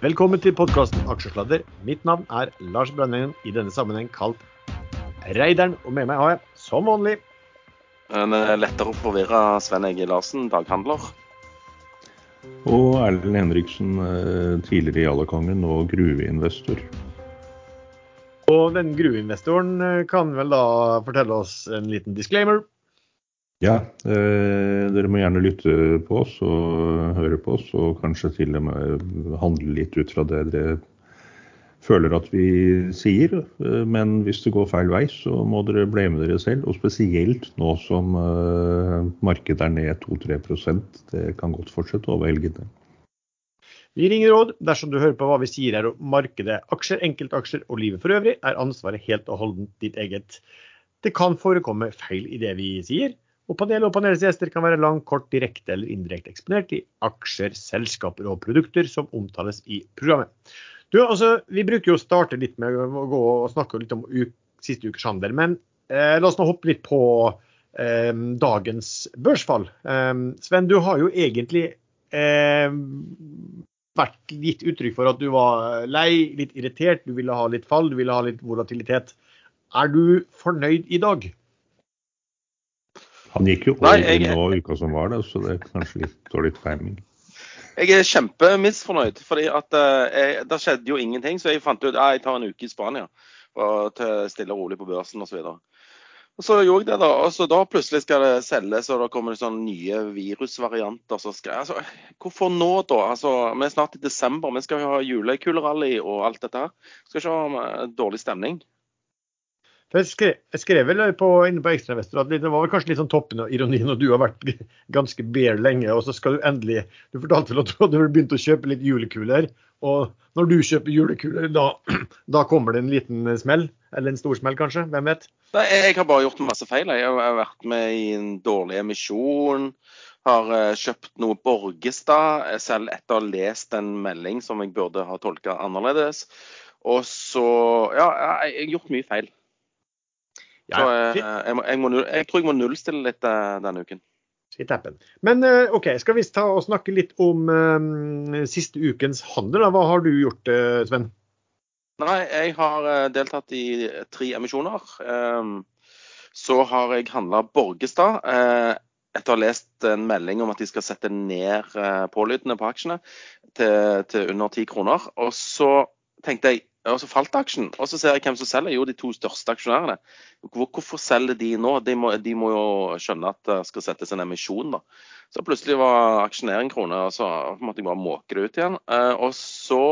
Velkommen til podkasten Aksjesladder. Mitt navn er Lars Brandeng, i denne sammenheng kalt Reideren. Og med meg har jeg, som vanlig En eh, lettere å forvirre Sven Egil Larsen, daghandler. Og Erlend Henriksen, eh, tidligere Jallakongen og gruveinvestor. Og den gruveinvestoren eh, kan vel da fortelle oss en liten disclaimer. Ja, eh, dere må gjerne lytte på oss og høre på oss, og kanskje til og med handle litt ut fra det dere føler at vi sier. Eh, men hvis det går feil vei, så må dere blame dere selv. Og spesielt nå som eh, markedet er ned 2-3% Det kan godt fortsette over helgene. Vi ringer råd dersom du hører på hva vi sier er om markedet, aksjer, enkeltaksjer og livet for øvrig, er ansvaret helt og holdent ditt eget. Det kan forekomme feil i det vi sier. Og panelet og panelets gjester kan være langt, kort, direkte eller indirekte eksponert i aksjer, selskaper og produkter som omtales i programmet. Du, altså, Vi bruker jo å starte litt med å gå og snakke litt om siste ukers handel, men eh, la oss nå hoppe litt på eh, dagens børsfall. Eh, Sven, du har jo egentlig eh, vært gitt uttrykk for at du var lei, litt irritert, du ville ha litt fall, du ville ha litt volatilitet. Er du fornøyd i dag? Han gikk jo over jeg... nå uka som var, det, så det er kanskje litt dårlig timing. Jeg er kjempemisfornøyd, fordi at eh, det skjedde jo ingenting. Så jeg fant ut at jeg tar en uke i Spania og til stille og rolig på børsen osv. Og så gjorde jeg det, da. Og så da plutselig skal det selges, og da kommer det sånne nye virusvarianter. Så skal, altså, hvorfor nå, da? Altså, vi er snart i desember, vi skal jo ha julekulerally og alt dette her. Skal ikke ha eh, dårlig stemning. For jeg, skrev, jeg skrev vel på, inne på Ekstrainvestor at det var vel kanskje litt sånn toppen av ironien når du har vært ganske bare lenge, og så skal du endelig Du fortalte vel at du hadde begynt å kjøpe litt julekuler. Og når du kjøper julekuler, da, da, kommer det en liten smell? Eller en stor smell, kanskje? Hvem vet? Nei, Jeg har bare gjort masse feil. Jeg har vært med i en dårlig emisjon. Har eh, kjøpt noe Borgestad, selv etter å ha lest en melding som jeg burde ha tolka annerledes. Og så Ja, jeg har gjort mye feil. Så jeg, jeg, må, jeg, må, jeg, tror jeg må nullstille litt uh, denne uken. Men uh, OK, skal vi ta og snakke litt om um, siste ukens handel? Da. Hva har du gjort, Sven? Nei, jeg har deltatt i tre emisjoner. Um, så har jeg handla Borgestad. etter å ha lest en melding om at de skal sette ned pålydende på aksjene til, til under ti kroner. Og så tenkte jeg og så falt aksjen. Og så ser jeg hvem som selger. Jo, de to største aksjonærene. Hvorfor selger de nå? De må, de må jo skjønne at det skal settes en emisjon, da. Så plutselig var aksjen ned en krone, og så måtte jeg bare måke det ut igjen. Uh, og så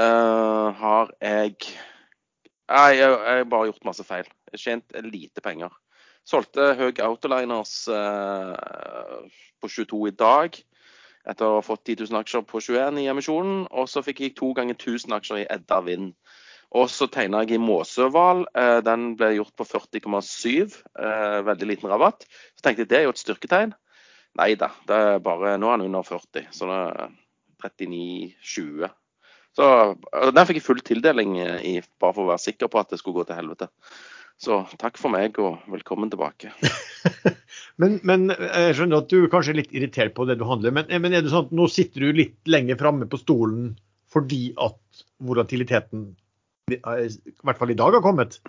uh, har jeg Nei, jeg har bare gjort masse feil. Tjent lite penger. Solgte Høg Autoliners uh, på 22 i dag etter å ha fått 10 000 aksjer på 21 i emisjonen. Og så fikk jeg to ganger 1000 aksjer i Edda Vind. Og så tegna jeg i Måsøval. Eh, den ble gjort på 40,7. Eh, veldig liten rabatt. Så tenkte jeg det er jo et styrketegn. Nei da, det er bare, nå er den under 40. Så det er 39,20. Så Den fikk jeg full tildeling i, bare for å være sikker på at det skulle gå til helvete. Så takk for meg og velkommen tilbake. men, men, jeg skjønner at du kanskje er litt irritert på det du handler, men, men er det sånn at nå sitter du litt lenger framme på stolen fordi at volatiliteten i hvert fall i dag har kommet?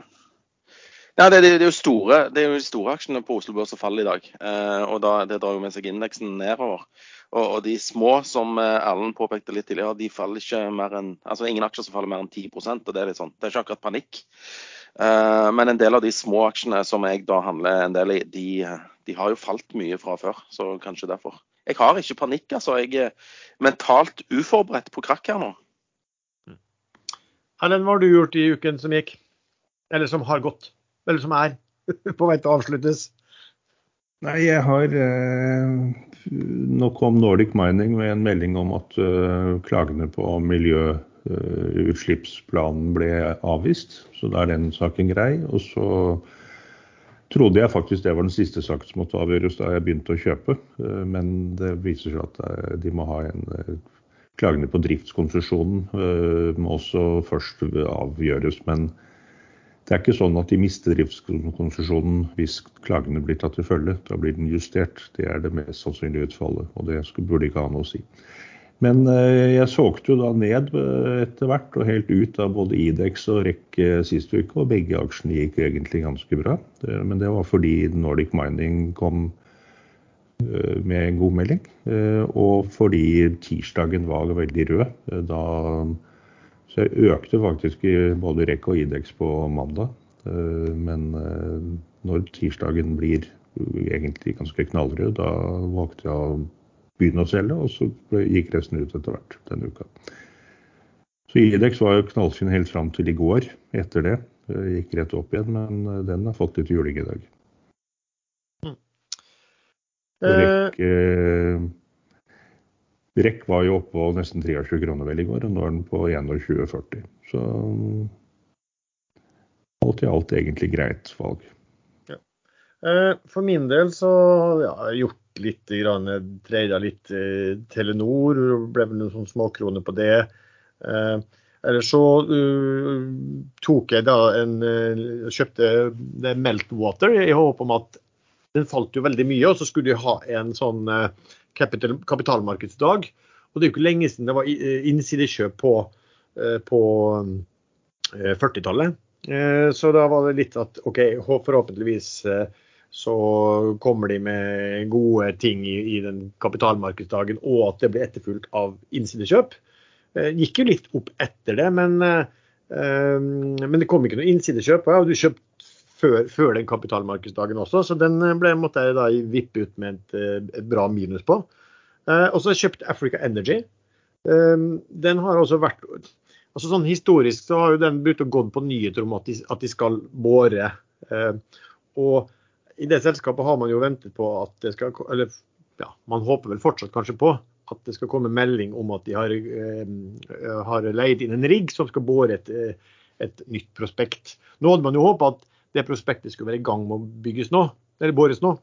Ja, det, det, det, er jo store, det er jo de store aksjene på Oslo Børs som faller i dag. Eh, og da, Det drar jo med seg indeksen nedover. Og, og, de små, som eh, Erlend påpekte litt tidligere, de faller ikke mer enn altså ingen aksjer som faller mer enn 10% og Det er litt sånn, det er ikke akkurat panikk. Eh, men en del av de små aksjene som jeg da handler en del i, de, de har jo falt mye fra før. Så kanskje derfor. Jeg har ikke panikk, altså. Jeg er mentalt uforberedt på krakk her nå. Erlend, hva har du gjort i uken som gikk? Eller som har gått? Eller som er på vei til å avsluttes? Nei, jeg har eh, Nå kom Nordic Mining med en melding om at eh, klagene på miljø utslippsplanen ble avvist. Så da er den saken grei. Og så trodde jeg faktisk det var den siste saken som måtte avgjøres da jeg begynte å kjøpe. Eh, men det viser seg at eh, de må ha en Klagene på driftskonsesjonen må også først avgjøres. Men det er ikke sånn at de mister driftskonsesjonen hvis klagene blir tatt til følge. Da blir den justert. Det er det mest sannsynlige utfallet, og det burde ikke ha noe å si. Men eh, jeg solgte jo da ned eh, etter hvert og helt ut av både Idex og REC eh, sist uke, og begge aksjene gikk egentlig ganske bra. Men det var fordi Nordic Mining kom med en god melding, og fordi tirsdagen var veldig rød. Da, så jeg økte faktisk i både REC og Idex på mandag. Men når tirsdagen blir egentlig ganske knallrød, da valgte jeg å begynne å selge, og så gikk resten ut etter hvert denne uka. Så Idex var jo knallfin helt fram til i går. Etter det gikk rett opp igjen, men eh, den har fått litt juling i dag. Mm. Rekk, eh, Rekk var jo oppå nesten 23 kroner vel i går, og nå er den på 21,40. Så alt i alt egentlig greit valg. Ja. Eh, for min del så ja, har jeg gjort litt, dreide litt eh, Telenor, ble vel noen småkroner på det. Eh, eller så uh, tok jeg da en uh, kjøpte det Meltwater i håp om at den falt jo veldig mye, og så skulle de ha en sånn uh, kapital, kapitalmarkedsdag. Og det er jo ikke lenge siden det var innsidekjøp på, på 40-tallet. Så da var det litt at OK, forhåpentligvis så kommer de med gode ting i, i den kapitalmarkedsdagen, og at det blir etterfulgt av innsidekjøp. Eh, gikk jo litt opp etter det, men, eh, men det kom ikke noe innsidekjøp. Og du hadde kjøpt før, før, den kapitalmarkedsdagen også, så den ble, måtte jeg da vippe ut med et, et bra minus på. Eh, og så kjøpte kjøpt Africa Energy. Eh, den har også vært altså sånn Historisk så har jo den begynt å gå på nyheter om at de, at de skal bore. Eh, og i det selskapet har man jo ventet på at det skal Eller ja, man håper vel fortsatt kanskje på at det skal komme melding om at de har, eh, har leid inn en rigg som skal bore et, eh, et, nytt prospekt. Nå hadde man jo håpa at det prospektet skulle være i gang med å bygges nå, eller bores nå.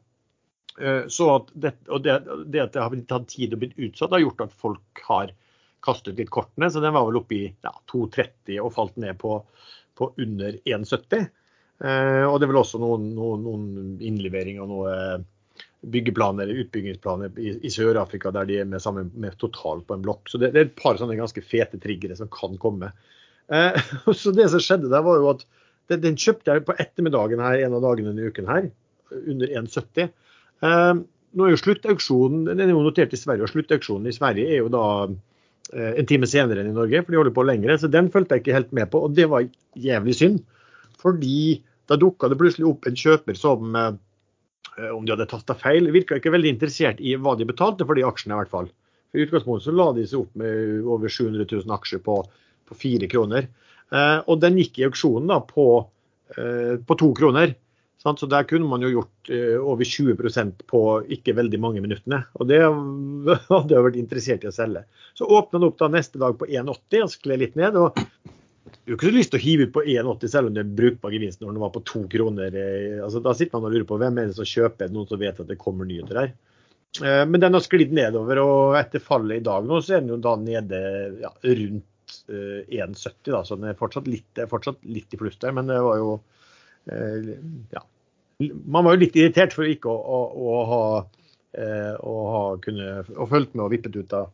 Eh, så at det, og det, det, at det har tatt tid og blitt utsatt, har gjort at folk har kastet litt kortene. Så den var vel oppe i ja, 2,30 og falt ned på, på under 1,70. Eh, og det er vel også noen, noen, noen innlevering av noen byggeplaner eller utbyggingsplaner i, i Sør-Afrika der de er med sammen med Total på en blokk. Så det, det, er et par sånne ganske fete triggere som kan komme. Eh, så det som skjedde der, var jo at det, den kjøpte jeg på ettermiddagen her en av dagene denne uken her, under 1,70. Eh, nå er jo sluttauksjonen den er jo notert i Sverige, og sluttauksjonen i Sverige er jo da eh, en time senere enn i Norge, for de holder på lengre. Så den fulgte jeg ikke helt med på, og det var jævlig synd. Fordi da dukka det plutselig opp en kjøper som, eh, om de hadde tasta feil, virka ikke veldig interessert i hva de betalte for de aksjene, i hvert fall. I utgangspunktet så la de seg opp med over 700 000 aksjer på, på 4 kroner. Eh, og den gikk i auksjonen da på, eh, på 2 kroner. Sant? Så der kunne man jo gjort eh, over 20% på ikke veldig mange minuttene. Og det hadde jeg vært interessert i å selge. Så åpna den opp da neste dag på 1,80 og skled litt ned. og du har ikke så lyst til å hive ut på 1,80 selv om det er brukbar gevinst når den var på to kroner. Eh, altså, da sitter man og lurer på hvem er det som kjøper noen som vet at det kommer nyheter her. Eh, men den har sklidd nedover, og etter fallet i dag nå, så er den jo da nede ja, rundt 1,70. Eh, da, Så den er fortsatt litt, fortsatt litt i pluss der, men det var jo ja. Man var jo litt irritert for ikke å, å, å ha, å ha kunne, å fulgt med og vippet ut av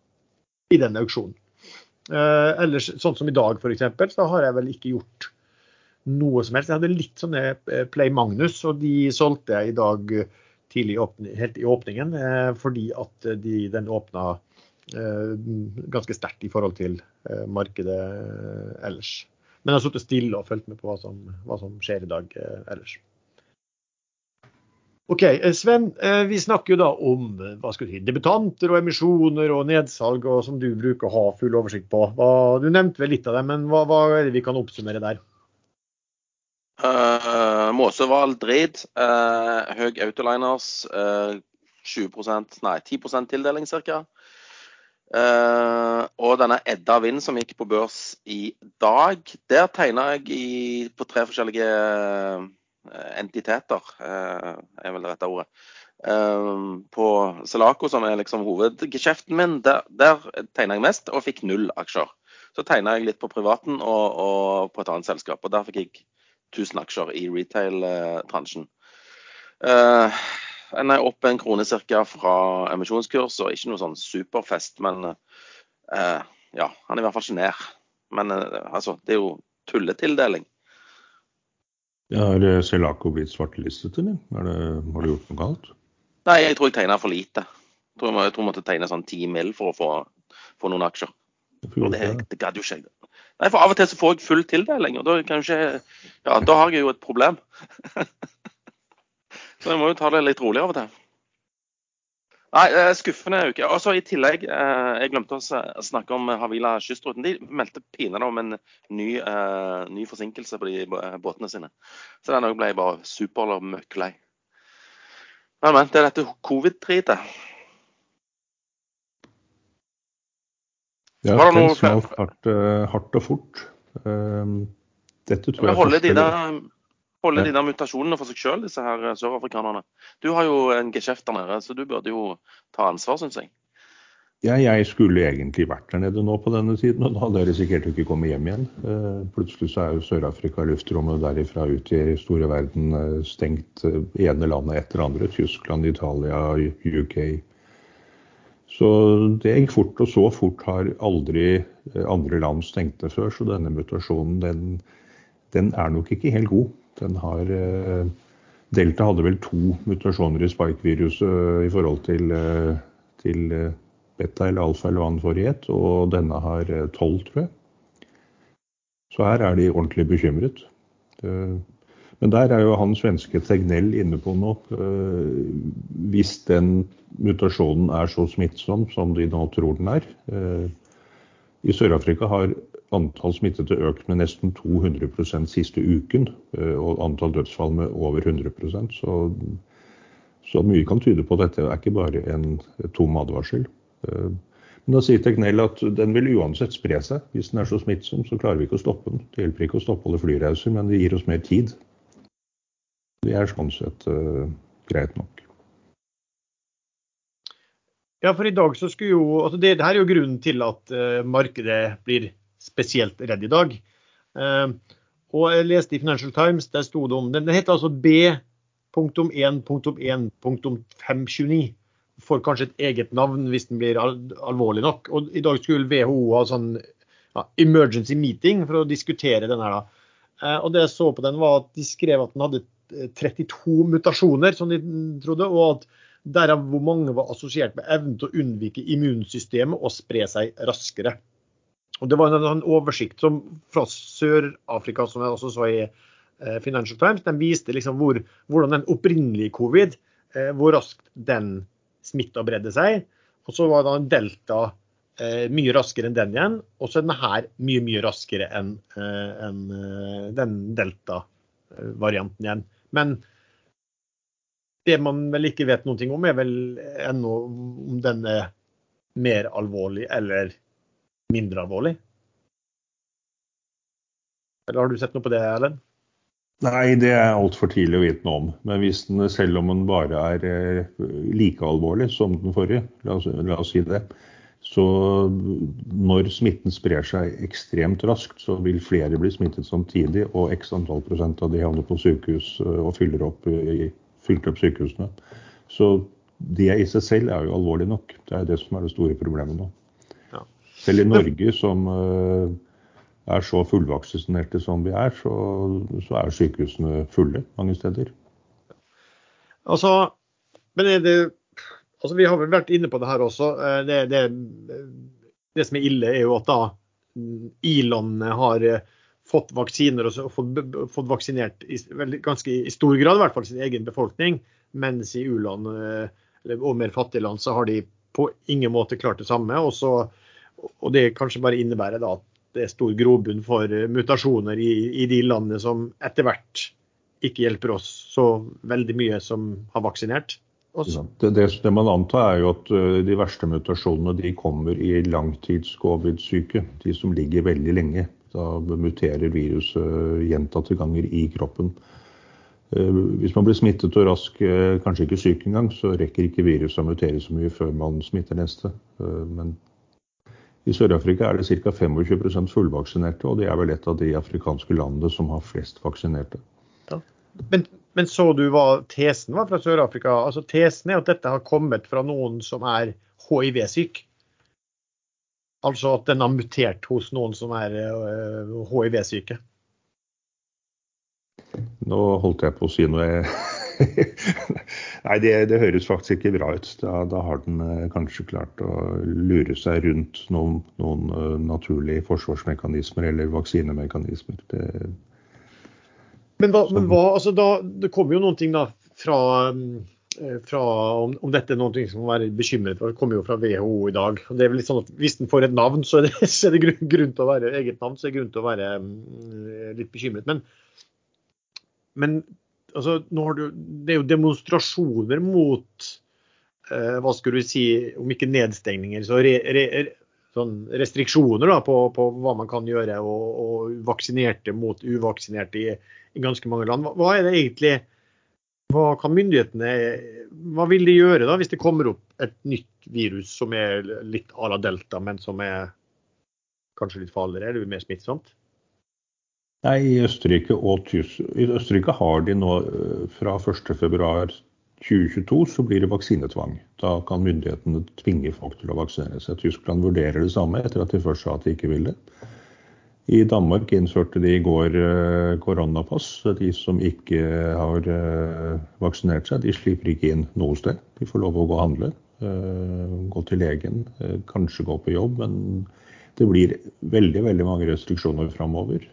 i den auksjonen. Uh, ellers, sånn som i dag f.eks., så har jeg vel ikke gjort noe som helst. Jeg hadde litt sånne eh, Play Magnus, og de solgte jeg i dag tidlig helt i åpningen. Fordi at de, den åpna ganske sterkt i forhold til markedet ellers. Men jeg har sittet stille og fulgt med på hva som, hva som skjer i dag ellers. Ok, eh, Sven, eh, vi snakker jo da om eh, hva skal du si, debutanter og emisjoner og nedsalg, og som du bruker å ha full oversikt på. Du nevnte vel litt av det, men hva, hva, er det vi kan oppsummere der? Uh, Måseval Drid, uh, Høg Autoliners, uh, 20% nei 10 tildeling ca. Uh, og denne Edda Vind som gikk på børs i dag, der tegna jeg i, på tre forskjellige entiteter, eh, er vel det rette ordet. Eh, på Selaco, som er liksom hovedgeskjeften min, der, der tegna jeg mest og fikk null aksjer. Så tegna jeg litt på privaten og, og, på et annet selskap, og der fikk jeg 1000 aksjer i retail-bransjen. En er opp en krone ca. fra emisjonskurs, og ikke noe sånn superfest, men eh, Ja, han er i hvert fall ikke nær. Men eh, altså, det er jo tulletildeling. Ja, Har eh, Selako blitt svartelistet, eller? Er det, har du gjort noe galt? Nei, jeg tror jeg tegna for lite. Jeg tror jeg, jeg måtte tegne sånn ti mil for å få, få noen aksjer. Og det, det gadd jo ikke jeg. Nei, for av og til så får jeg full tildeling, og da, kan jeg ikke, ja, da har jeg jo et problem. så jeg må jo ta det litt rolig av og til. Nei, eh, skuffende uke. Også I tillegg, eh, jeg glemte å snakke om Havila kystruten. De meldte pinadø om en ny, uh, ny, forsinkelse på de båtene sine. Så den ble jeg bare super møkklei. Men, men, det er dette covid-dritet. Ja, den smalt hardt, hardt og fort. Dette tror jeg holder de der, holde de der mutasjonene for seg sjøl, disse her sørafrikanerne. Du har jo en geskjeft der nede, så du burde jo ta ansvar, syns jeg. Ja, jeg skulle egentlig vært der nede nå på denne tiden, og da hadde jeg risikert å ikke komme hjem igjen. Plutselig så er jo Sør-Afrika, luftrommet derifra ut i store verden stengt ene landet etter andre. Tyskland, Italia, UK, så det gikk fort, og så fort har aldri eh, andre land stengt det før. Så denne mutasjonen, den, den er nok ikke helt god. Den har eh, Delta hadde vel to mutasjoner i spike-viruset eh, i forhold til, til beta eller alfa eller hva den og denne har tolv, tror jeg. Så her er de ordentlig bekymret. Men der er jo han svenske Tegnell inne på. Eh, hvis den mutasjonen er så smittsom som de nå tror den er. Eh, I Sør-Afrika har antall smittede økt med nesten 200 siste uken. Eh, og antall dødsfall med over 100% Så, så mye kan tyde på at dette er ikke bare en tom advarsel. Men da sier Teknell at den vil uansett spre seg. Hvis den er så smittsom, så klarer vi ikke å stoppe den. Det hjelper ikke å stoppe alle flyreiser, men det gir oss mer tid. Det er sånn sett uh, greit nok. Ja, for i dag så skulle jo altså det, det her er jo grunnen til at uh, markedet blir spesielt redd i dag. Uh, og jeg leste i Financial Times, der sto det om Den, heter altså B.1.1.529. Får kanskje et eget navn hvis den blir al alvorlig nok. Og i dag skulle WHO ha sånn ja, emergency meeting for å diskutere den her. da. og det jeg så på den, var at de skrev at den hadde 32 mutasjoner, som de trodde, og at derav hvor mange var assosiert med evnen til å unnvike immunsystemet og spre seg raskere. Og Det var en, en oversikt som, fra Sør-Afrika, som jeg også så i eh, Financial Times. Den viste liksom hvor, hvordan den opprinnelige covid, eh, hvor raskt den smitta bredde seg. Og så var da delta eh, mye raskere enn den igjen. Og så er den her mye, mye raskere enn eh, en, eh, den delta-varianten igjen. Men det man vel ikke vet noe om, er vel ennå om den er mer alvorlig eller mindre alvorlig. Eller har du sett noe på det, Erlend? Nei, det er altfor tidlig å vite noe om. Men hvis den, selv om den bare er eh, like alvorlig som den forrige, la oss, la oss si det, så når smitten sprer seg ekstremt raskt, så vil flere bli smittet samtidig, og x antall prosent av de havner på sykehus øh, og fyller opp, fyller opp sykehusene. Så det i seg selv er jo alvorlig nok. Det er det som er det store problemet nå. Selv i Norge, som øh, er så fullvaksinerte som vi er, så, så er sykehusene fulle mange steder. Altså, men er det altså Vi har vel vært inne på det her også. Eh, det, det, det som er ille, er jo at da mm, i-landene har eh, fått vaksiner og fått, fått vaksinert i, ganske i stor grad, i hvert fall sin egen befolkning. Mens i u-land eh, og mer fattige land så har de på ingen måte klart det samme. Og, så, og det kanskje bare innebærer da at det er stor grobunn for mutasjoner i, i de landene som etter hvert ikke hjelper oss så veldig mye som har vaksinert. Det, det, det, man antar er jo at eh, de verste mutasjonene de kommer i langtids-covid-syke. De som ligger veldig lenge. Da muterer viruset gjentatte ganger i kroppen. Eh, hvis man blir smittet og rask, eh, kanskje ikke syk engang, så rekker ikke viruset å mutere så mye før man smitter neste. Men i Sør-Afrika er det ca. 25% fullvaksinerte, og det er vel et av de afrikanske landene som har flest vaksinerte. Ja. Men men så du hva tesen var fra Sør-Afrika? Altså Tesen er at dette har kommet fra noen som er hiv-syk. Altså at den har mutert hos noen som er hiv-syke. Nå holdt jeg på å si noe Nei, det, det, høres faktisk ikke bra ut. Da, da, har den kanskje klart å lure seg rundt noen, noen naturlige forsvarsmekanismer eller vaksinemekanismer. Det, men hva, men hva altså da, Det kommer jo noen ting da fra Eh, fra om, om, dette er noe som må være bekymret for. Det kommer jo fra WHO i dag. og det er vel litt sånn at Hvis den får et navn, så er det, så er det grunn, grunn, til å være eget navn, så er det grunn til å være um, litt bekymret. Men, men altså, du, det er jo demonstrasjoner mot eh, hva skulle vi si, om ikke nedstengninger, så re, re, sånn restriksjoner da, på, på, hva man kan gjøre, og, og vaksinerte mot uvaksinerte i, i, ganske mange land. Hva, hva er det egentlig hva kan myndighetene Hva vil de gjøre da hvis det kommer opp et nytt virus som er litt à la delta, men som er kanskje litt farligere? eller mer smittsomt? Nei, i Østerrike I Østerrike har de nå eh, fra 1.2.2022 så blir det vaksinetvang. Da kan myndighetene tvinge folk til å vaksinere seg. Tyskland vurderer det samme etter at de først sa at de ikke ville. I Danmark innførte de i går eh, koronapass. De som ikke har eh, vaksinert seg, de slipper ikke inn noe sted. De får lov å gå og handle, gå til legen, kanskje gå på jobb. Men det blir veldig veldig mange restriksjoner framover.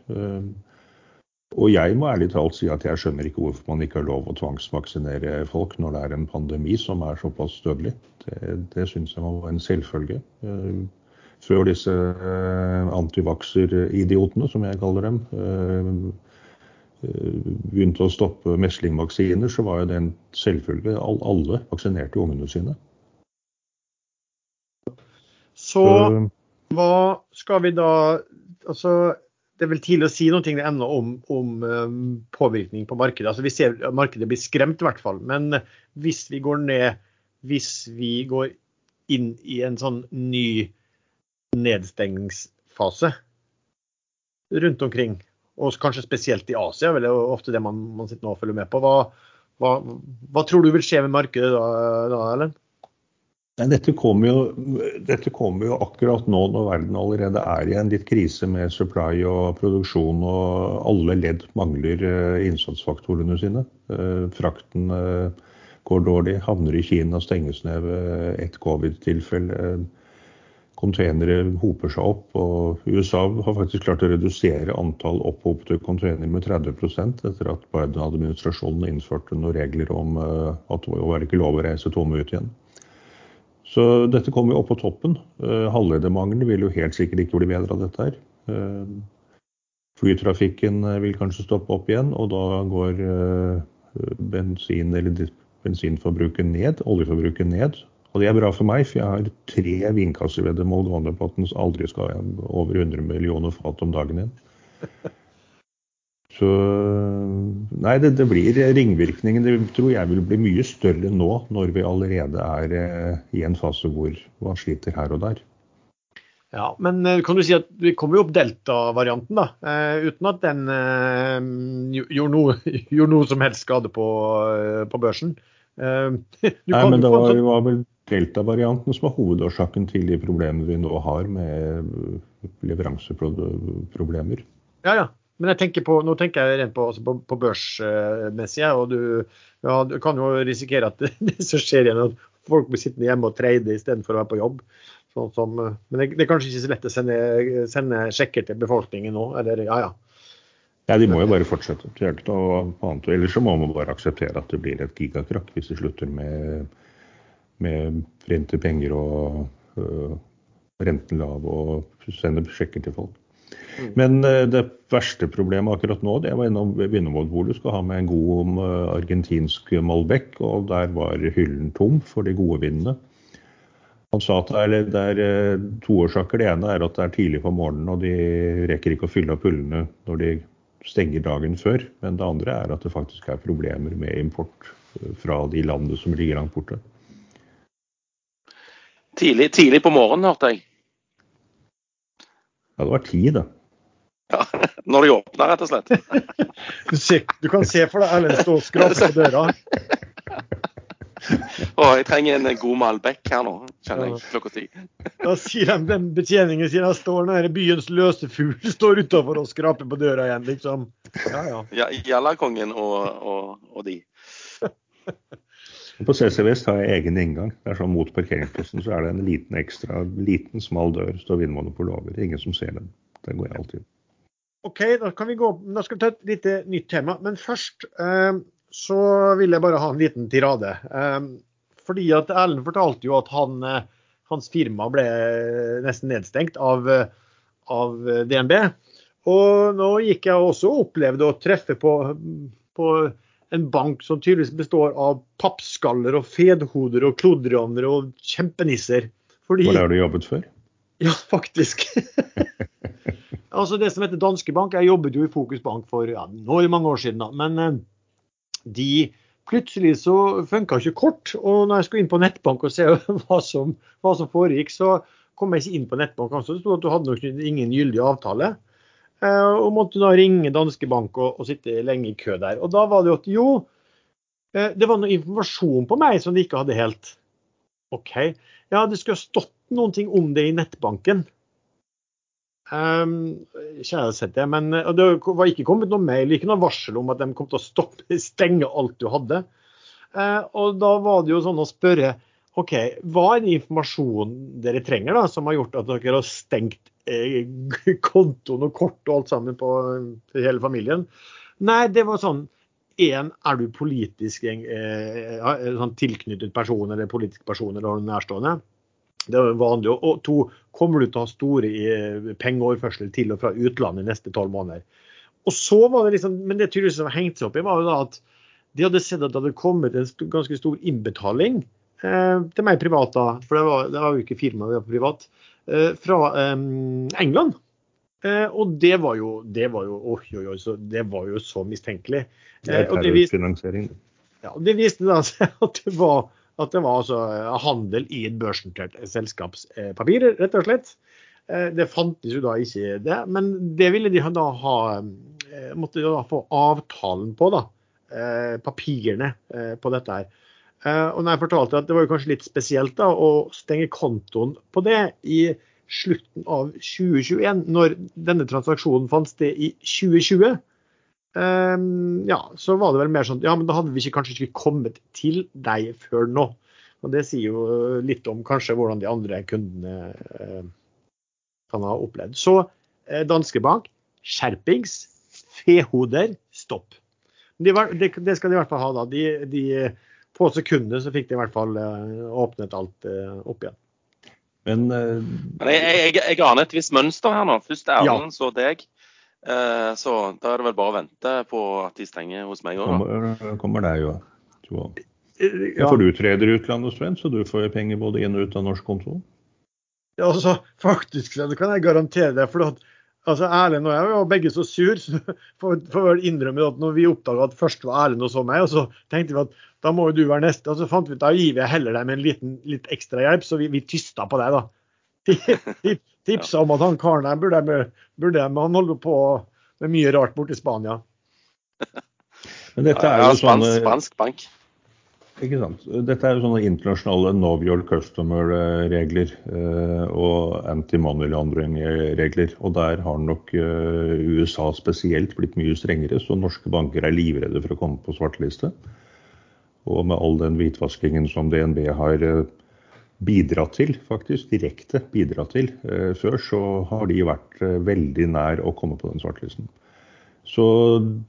Og jeg må ærlig talt si at jeg skjønner ikke hvorfor man ikke har lov å tvangsvaksinere folk når det er en pandemi som er såpass dødelig. Det, det syns jeg må være en selvfølge før disse eh, antivakser-idiotene, som jeg kaller dem, eh, eh, begynte å stoppe meslingvaksiner, så var jo det en selvfølge. Alle vaksinerte ungene sine. Så hva skal vi da Altså, det er vel tidlig å si noe ennå om, om påvirkning på markedet. Altså, vi ser markedet blir skremt, i hvert fall. Men hvis vi går ned, hvis vi går inn i en sånn ny nedstengningsfase rundt omkring. Og kanskje spesielt i Asia, vel, det er ofte det man, man sitter nå og følger med på. Hva, hva, hva, tror du vil skje med markedet da, da Ellen? Dette kommer, jo, dette kommer, jo, akkurat nå når verden allerede er i en litt krise med supply og produksjon, og alle ledd mangler uh, innsatsfaktorene sine. Uh, frakten uh, går dårlig, havner i Kina, stenges ned ved ett covid-tilfelle. Containere hoper seg opp. og USA har faktisk klart å redusere antall opphopte containere med 30% etter at Biden-administrasjonen innførte noen regler om eh, at det var ikke lov å reise tomme ut igjen. Så dette kommer jo opp på toppen. Uh, Halvledermangelen vil jo helt sikkert ikke bli bedre av dette her. Uh, flytrafikken vil kanskje stoppe opp igjen, og da går bensin, bensinforbruket ned, oljeforbruket ned. Og det er bra for meg, for jeg har tre vinkasseveddemål gående på at den aldri skal over 100 millioner fat om dagen igjen. Så Nei, det, det blir ringvirkningen. Det tror jeg vil bli mye større nå, når vi allerede er eh, i en fase hvor man sliter her og der. Ja, Men eh, kan du si at vi kommer jo opp delta-varianten, da. Uh, uten at den uh, gjorde, noe, gjorde, noe, som helst skade på, på børsen. Nei, men det var, sånn... var vel delta-varianten som er hovedårsaken til de problemene vi nå har med leveranseproblemer. Ja, ja. Men jeg tenker på, nå tenker jeg rent på, altså på, på børsmessig. Og du, ja, du, kan jo risikere at det, som skjer igjen, at folk blir sittende hjemme og trade istedenfor å være på jobb. Sånn som, men det, det, er kanskje ikke så lett å sende, sende sjekker til befolkningen nå? eller ja, ja. Ja, De må jo bare fortsette. Ellers så må man bare akseptere at det blir et gigakrakk hvis de slutter med med printe penger og uh, renten lav og sende sjekker til folk. Mm. Men uh, det verste problemet akkurat nå, det var innom Vinnervoll hvor du skal ha med en god uh, argentinsk Malbec, og der var hyllen tom for de gode vinene. Han sa at det er, det er to årsaker. Det ene er at det er tidlig på morgenen, og de rekker ikke å fylle opp hullene når de stenger dagen før. Men det andre er at det faktisk er problemer med import fra de landene som ligger langt borte. Tidlig, tidlig på morgenen, hørte jeg. Ja, det var ti, da. Ja, når de åpner, rett og slett. Du, ser, du, kan se for deg Ellen stå og skrape på døra. Å, jeg trenger en god Malbec her nå, kjenner jeg, klokka ti. Da sier de, den betjeningen sier han står den byens løse fugl står utafor og skraper på døra igjen, liksom. Ja, ja. Ja, Jallakongen og, og, og de. På CC Vest har jeg egen inngang. Det er sånn Mot parkeringsplassen så er det en liten ekstra, liten smal dør. Står Vinmonopolet over. Ingen som ser den. Der går jeg alltid. OK, da, gå, da skal vi ta et lite nytt tema. Men først eh, så vil jeg bare ha en liten tirade. Eh, fordi at Erlend fortalte jo at han, eh, hans firma ble nesten nedstengt av, eh, av DNB. Og nå gikk jeg også og opplevde å treffe på, på en bank som tydeligvis består av pappskaller og fedhoder og klodrianer og kjempenisser. Fordi, Hvor har du jobbet før? ja, faktisk. altså Det som heter Danske Bank, jeg jobbet jo i Fokus Bank for ja, nå det mange år siden, da. Men eh, de plutselig så funka ikke kort. Og når jeg skulle inn på nettbank og se hva som, hva som foregikk, så kom jeg ikke inn på nettbank. Altså. Det sto at du hadde nok ingen gyldig avtale. Eh, og måtte da ringe Danske Bank og, og sitte lenge i kø der. Og da var det jo at jo, eh, det var noe informasjon på meg som de ikke hadde helt. OK. Ja, det skulle stått noen ting om det i nettbanken. Um, kjære sette, men og det var ikke kommet noe mail, ikke noe varsel om at de kom til å stoppe, stenge alt du hadde. Uh, og da var det jo sånn å spørre OK, hva er den informasjonen dere trenger da, som har gjort at dere har stengt eh, kontoen og kort og alt sammen på hele familien? Nei, det var sånn Én, er du politisk eh, sånn tilknyttet person eller politisk person eller nærstående? Det er vanlig. Og to, kommer du til å ha store eh, pengeoverførsler til og fra utlandet de neste tolv måneder? Og så var det liksom, Men det tydeligvis som hengte seg opp i, var jo da at de hadde sett at det hadde kommet en ganske stor innbetaling eh, til meg privat, da, for det var, det var jo ikke firma, det var privat, eh, fra eh, England. Eh, og det var jo det var jo, oh, jo, jo, så, det var jo så mistenkelig. Det er terrorfinansiering. ja, det viste da seg at det var at det var altså handel i et børsnotert selskapspapir, rett og slett. Eh, Det fantes jo da ikke det, men det ville de da ha eh, Måtte de da få avtalen på, da. Eh, Papirene eh, på dette her. Eh, Og når jeg fortalte at det var kanskje litt spesielt da å stenge kontoen på det i slutten av 2021, når denne transaksjonen fant sted i 2020, Ehm, ja, så var det vel mer sånn Ja, men da hadde vi ikke, kanskje ikke kommet til deg før nå. Og Det sier jo litt om kanskje hvordan de andre kundene eh, kan ha opplevd. Så eh, Danske Bank, skjerpings, fehoder, stopp. De det, det skal de i hvert fall ha. da. De, de, på sekundet så fikk de i hvert fall eh, åpnet alt eh, opp igjen. Men eh, Men jeg, jeg, jeg aner et visst mønster her nå. Først Erlend, så deg. Eh, så da er det vel bare å vente på at de stenger hos meg òg. kommer, kommer deg jo. Jo. Ja. For du treder i utlandet, Sven, så du får penger både inn og ut av norsk konto? Ja, altså, faktisk, det kan jeg garantere deg. for at altså, Erlend og jeg var begge så sur. så får får vel innrømme at når vi oppdaga at først var Erlend og så meg, og så tenkte vi at da må jo du være neste. Og så fant vi ut da gir vi heller deg med en liten, litt ekstra hjelp, så vi, vi tysta på deg, da. Tipsa om at han karen der burde, jeg- burde jeg, han holder på med mye rart borte i Spania. Men dette er Ja, jo sånne, spansk, spansk bank. Ikke sant? Dette er jo sånne internasjonale know your customer-regler eh, og anti-money laundering-regler. Og der har nok eh, USA spesielt blitt mye strengere, så norske banker er livredde for å komme på svarteliste. Og med all den hvitvaskingen som DNB har eh, bidratt til, faktisk direkte bidratt til før, så har de vært veldig nær å komme på den svartelisten. Så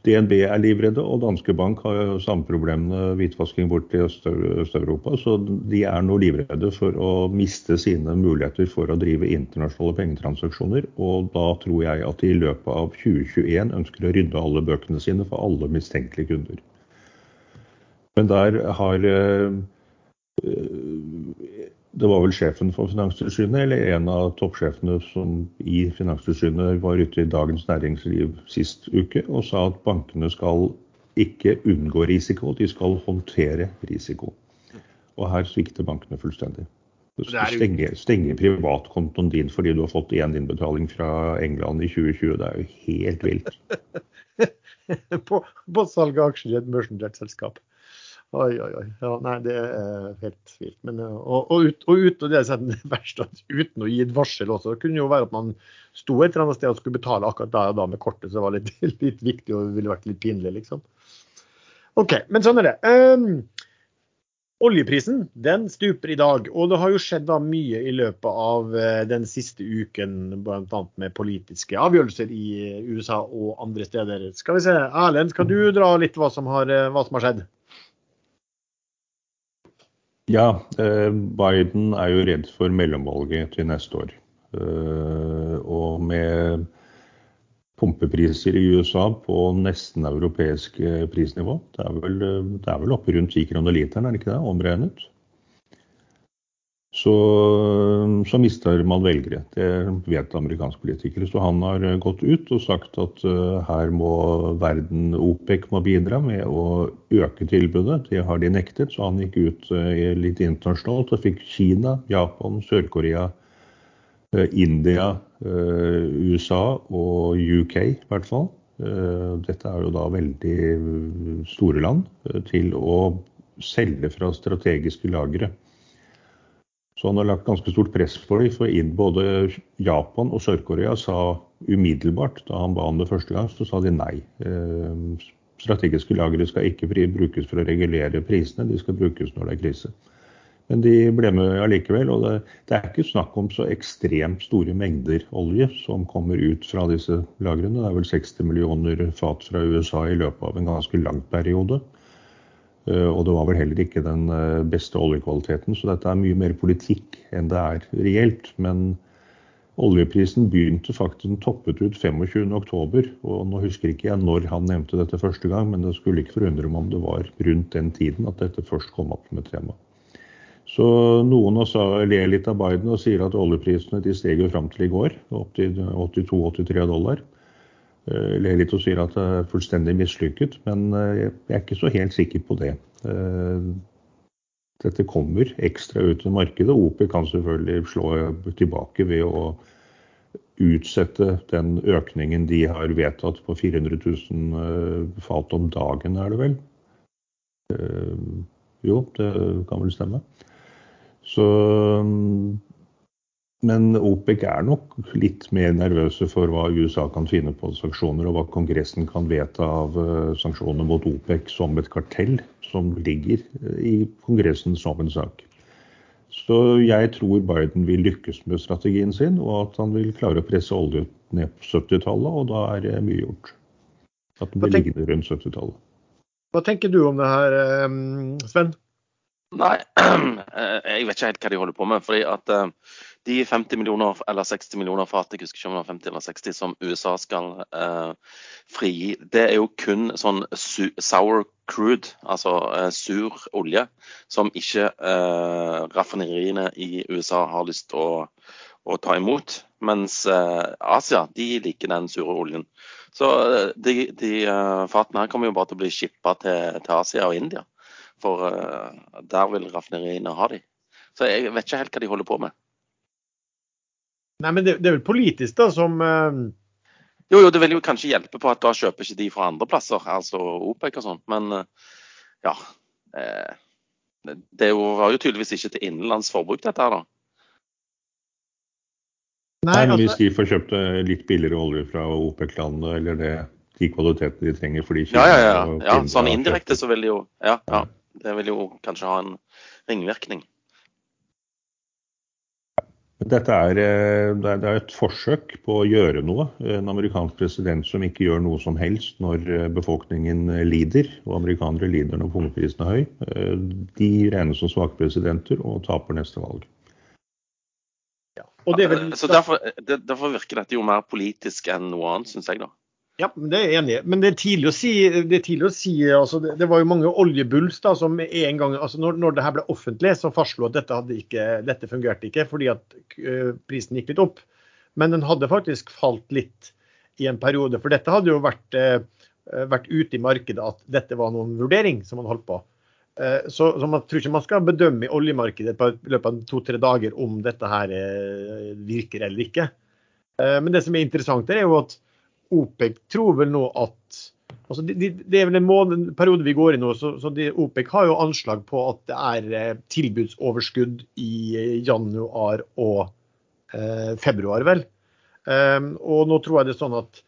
DNB er livredde, og Danske Bank har jo samme problemene hvitvasking bort til Øst- Øst-Europa. Så de er nå livredde for å miste sine muligheter for å drive internasjonale pengetransaksjoner. Og da tror jeg at de i løpet av 2021 ønsker å rydde alle bøkene sine for alle mistenkelige kunder. Men der har eh, det var vel sjefen for Finanstilsynet, eller en av toppsjefene som i Finanstilsynet var ute i Dagens Næringsliv sist uke og sa at bankene skal ikke unngå risiko, de skal håndtere risiko. Og her svikter bankene fullstendig. Du stenge, stenge privatkontoen din fordi du har fått én innbetaling fra England i 2020. Det er jo helt vilt. på, på salg av aksjer i et børsnotert selskap. Oi, oi, oi. Ja, nei, det er helt vilt. Men, eh, og, og, ut, og ut, og det, er det verste at uten å gi et varsel også, det kunne jo være at man sto et eller annet sted og skulle betale akkurat da da med kortet, så det var litt, litt viktig og ville vært litt pinlig, liksom. OK, men sånn er det. Um, Oljeprisen den stuper i dag, og det har jo skjedd da mye i løpet av eh, den siste uken, bl.a. med politiske avgjørelser i USA og andre steder. Skal vi se, Erlend, skal du dra litt hva som har, hva som har skjedd? Ja, eh, Biden er jo redd for mellomvalget til neste år. Eh, og med pumpepriser i USA på nesten europeisk prisnivå. Det er vel, det er vel oppe rundt 10 kroner literen, er det ikke det? Omregnet. Så, så, mister man velgere. Det vet amerikanske politikere. Så han har gått ut og sagt at uh, her må verden, OPEC må bidra med å øke tilbudet. Det har de nektet. Så han gikk ut litt internasjonalt og fikk Kina, Japan, Sør-Korea, India, Eh, USA og UK i hvert fall. Eh, dette er jo da veldig store land eh, til å selge fra strategiske lagre. Så han har lagt ganske stort press på dem. For både Japan og Sør-Korea sa umiddelbart, da han ba om det første gang, så sa de nei. Strategiske lagre skal ikke brukes for å regulere prisene, de skal brukes når det er krise. Men de ble med allikevel. Og det, det, er ikke snakk om så ekstremt store mengder olje som kommer ut fra disse lagrene. Det er vel 60 millioner fat fra USA i løpet av en ganske lang periode. Eh, og det var vel heller ikke den eh, beste oljekvaliteten, så dette er mye mer politikk enn det er reelt. Men oljeprisen begynte faktisk, den toppet ut 25.10. Og nå husker ikke jeg når han nevnte dette første gang, men det skulle ikke forundre meg om det var rundt den tiden at dette først kom opp et tema. Så noen ler litt av Biden og sier at oljeprisene de steg jo fram til i går, opp til 82-83 dollar. Eh, ler litt og sier at det er fullstendig mislykket, men eh, jeg er ikke så helt sikker på det. Eh, dette kommer ekstra ut i markedet. OPEC kan selvfølgelig slå tilbake ved å utsette den økningen de har vedtatt på 400 000 fat om dagen, er det vel? Jo, det kan vel stemme. Så, men OPEC er nok litt mer nervøse for hva USA kan finne på sanksjoner, og hva Kongressen kan vedta av eh, sanksjoner mot OPEC som et kartell som ligger eh, i Kongressen som en sak. Så jeg tror Biden vil lykkes med strategien sin, og at han vil klare å presse olje ned på 70-tallet, og da er det mye gjort. At den blir liggende rundt 70-tallet. Hva tenker du om det her, eh, Sven? Nei, jeg vet ikke helt hva de holder på med. fordi at eh, de 50 millioner eller 60 millioner fat jeg husker ikke om det var 50 eller 60, som USA skal eh, frigi, det er jo kun sånn sour crude, altså eh, sur olje, som ikke eh, raffineriene i USA har lyst til å, å ta imot. Mens eh, Asia de liker den sure oljen. Så eh, de, de fatene her kommer jo bare til å bli shippa til, til Asia og India. For der vil raffineriene ha de. Så jeg vet ikke helt hva de holder på med. Nei, men det, det er vel politisk, da, som uh... Jo, jo, det vil jo kanskje hjelpe på at da kjøper ikke de fra andre plasser, altså OPEC og sånt. Men uh, ja. det var jo tydeligvis ikke til innenlands forbruk, dette her, da. Nei, altså... Hvis de får kjøpt litt billigere olje fra OPEC-landene, eller det, de kvalitetene de trenger for de kjøper, Ja, ja, ja. ja sånn indirekte så vil de jo ja, ja. Det vil jo kanskje ha en ringvirkning. Dette er, eh, det er et forsøk på å gjøre noe. En amerikansk president som ikke gjør noe som helst når eh, befolkningen lider, og amerikanere lider når punktprisen er høy, eh, de regnes som svake presidenter og taper neste valg. Ja, vel... Så derfor, derfor, virker dette jo mer politisk enn noe annet, syns jeg, da. Ja, det er jeg enig i. Men det er tidlig å si. Det, tidlig å si, altså, det, det var jo mange oljebulls da, som en gang, altså når, når det her ble offentlig, så fastslo at dette, ikke, dette fungerte ikke fordi at uh, prisen gikk litt opp. Men den hadde faktisk falt litt i en periode. For dette hadde jo vært, uh, vært ute i markedet at dette var noen vurdering som man holdt på. Uh, så, så, man tror ikke man skal bedømme i oljemarkedet på løpet av to-tre dager om dette her virker eller ikke. Men det som er interessant, er jo at OPEC tror vel nå at Altså, det, det, er vel en, måned, periode vi går i nå, så, så de, OPEC har jo anslag på at det er eh, tilbudsoverskudd i eh, januar og eh, februar, vel. Um, og nå tror jeg det er sånn at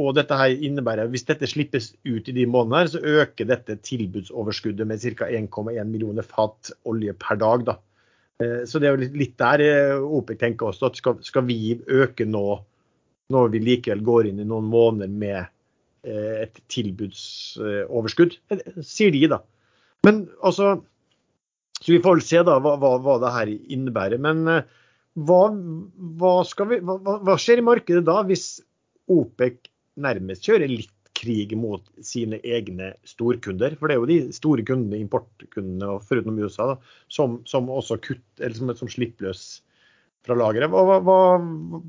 og dette her innebærer, Hvis dette slippes ut i de månedene, her, så øker dette tilbudsoverskuddet med ca. 1,1 millioner fat olje per dag. Da. Eh, så det er jo litt der OPEC tenker også at skal, skal vi øke nå, når vi likevel går inn i noen måneder med Eh, et tilbudsoverskudd, eh, sier de, da. Men altså Så vi får vel se da hva, hva, hva det her innebærer. Men eh, hva, vi, hva, skjer i markedet da, hvis OPEC nærmest kjører litt krig mot sine egne storkunder? For det er jo de store kundene, importkundene, foruten USA, da, som, som, også kutt, eller som, som slipper løs fra lageret. Hva, hva,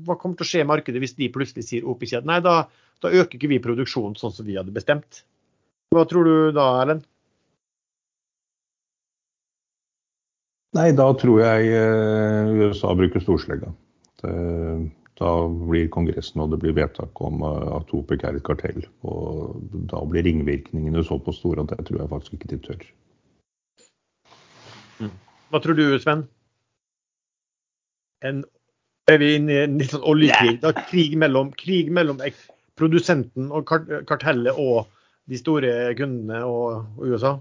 hva, kommer til å skje i markedet hvis de plutselig sier opp i kjeden? nei, da, da, øker ikke vi produksjonen sånn som vi hadde bestemt? Hva tror du da, Erlend? Nei, da tror jeg eh, USA bruker storslegga. Da blir Kongressen og det blir vedtak om eh, at OPEC er et kartell. Og da blir ringvirkningene såpass store at det tror jeg faktisk ikke de tør. Hva tror du, Sven? En, er vi inne i en litt sånn oljekrig? Da, krig, mellom, krig mellom produsenten og kartellet og de store kundene og, og USA?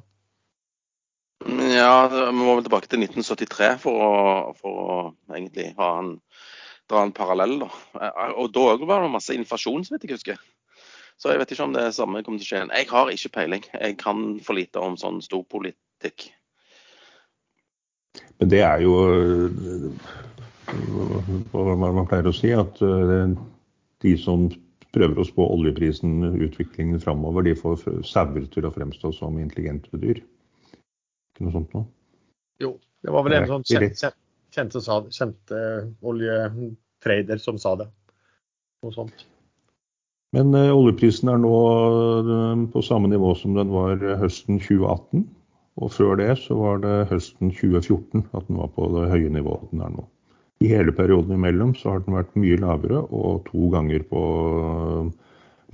Ja, vi må vel tilbake til 1973 for å, for å egentlig ha en, dra en parallell. Da. Og da var det masse inflasjon, som jeg ikke husker. Så jeg vet ikke om det samme kommer til å skje. Jeg har ikke peiling. Jeg kan for lite om sånn storpolitikk. Men det er jo hva man pleier å si, at eh, de som prøver å spå oljeprisen, utviklingen framover, de får sauer til å fremstå som intelligente dyr. Ikke noe sånt noe? Jo, det var vel en sånn kjente, kjente, kjent, kjent uh, oljetrader som sa det. Noe sånt. Men ø, oljeprisen er nå ø, på samme nivå som den var høsten 2018. Og før det så var det høsten 2014 at den var på det høye nivået den er nå. I hele perioden imellom så har den vært mye lavere, og to ganger på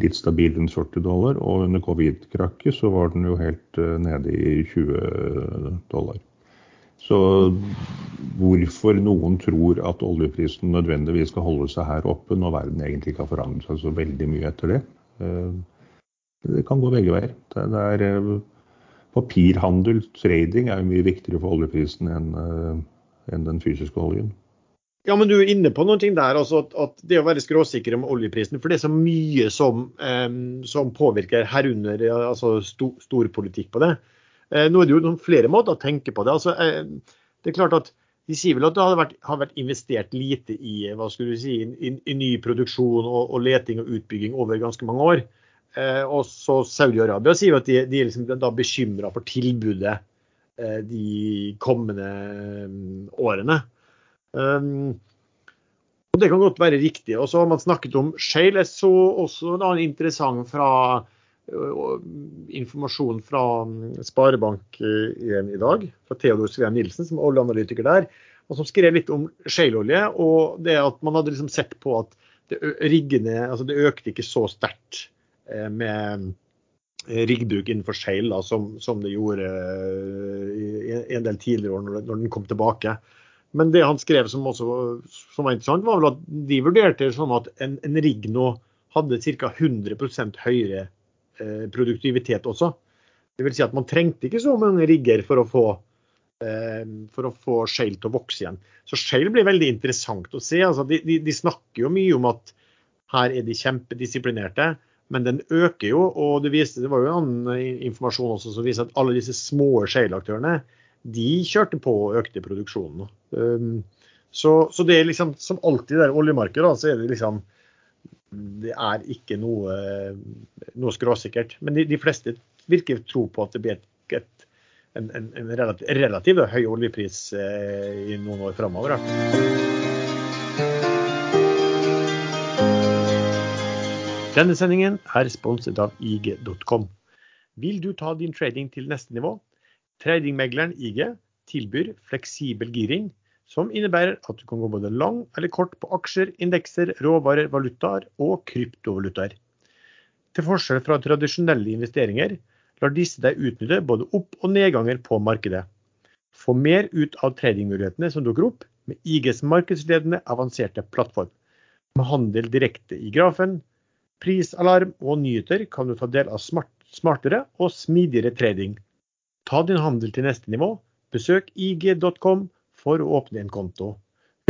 litt stabil rundt 40 dollar. Og under covid-krakket så var den jo helt eh, nede i 20 dollar. Så hvorfor noen tror at oljeprisen nødvendigvis skal holde seg her oppe, når verden egentlig ikke har forandret seg så veldig mye etter det, eh, det kan gå begge veier. Det er, eh, papirhandel, trading, er jo mye viktigere for oljeprisen enn, enn den fysiske oljen. Ja, men Du er inne på noen ting der, altså at, at det å være skråsikker om oljeprisen. For det er så mye som, eh, som påvirker herunder altså sto, storpolitikk på det. Eh, nå er det jo flere måter å tenke på det. Altså, eh, det er klart at De sier vel at det har vært, har vært investert lite i, hva skulle du si, i, i ny produksjon og, og, leting og utbygging over ganske mange år. Eh, og så Saudi-Arabia sier at de, de er liksom bekymra for tilbudet eh, de kommende mm, årene. Um, og Det kan godt være riktig. Og så har man snakket om shale. Jeg så også en annen interessant fra, uh, informasjon fra um, Sparebank1 i dag, fra Theodor Sveen Nilsen, som er oljeanalytiker der, og som skrev litt om shaleolje. Og det at man hadde liksom sett på at det, riggene, altså det økte ikke så sterkt med riggbruk innenfor shale da, som, som, det gjorde i en del tidligere år når den kom tilbake. Men det han skrev som, også, som var interessant, var vel at de vurderte det sånn at en, en rigg nå hadde ca. 100 høyere eh, produktivitet også. Det vil si at man trengte ikke så mange rigger for å få, eh, for å få shale til å vokse igjen. Så shale blir veldig interessant å se. Altså, de, de, de, snakker jo mye om at her er de kjempedisiplinerte, men den øker jo. Og det, viste, det var jo annen informasjon også som viser at alle disse små shale-aktørene de kjørte på og økte produksjonen. Um, så, så, det er liksom som alltid i det oljemarkedet, så er det liksom Det er ikke noe, noe skråsikkert. Men de, de, fleste virker tro på at det blir et, et, en, en, en relativt, relativ høy oljepris eh, i noen år framover. Denne sendingen er sponset av IG.com. Vil du ta din trading til neste nivå? Tradingmegleren IG tilbyr fleksibel giring, som innebærer at du kan gå både lang eller kort på aksjer, indekser, råvarer, valutaer og kryptovalutaer. Til forskjell fra tradisjonelle investeringer lar disse deg utnytte både opp- og nedganger på markedet. Få mer ut av tradingmulighetene som dukker opp med IGs markedsledende avanserte plattform. Med handel direkte i grafen, prisalarm og nyheter kan du ta del av smart, smartere og smidigere trading. Ta din handel til neste nivå. Besøk ig.com for å åpne en konto.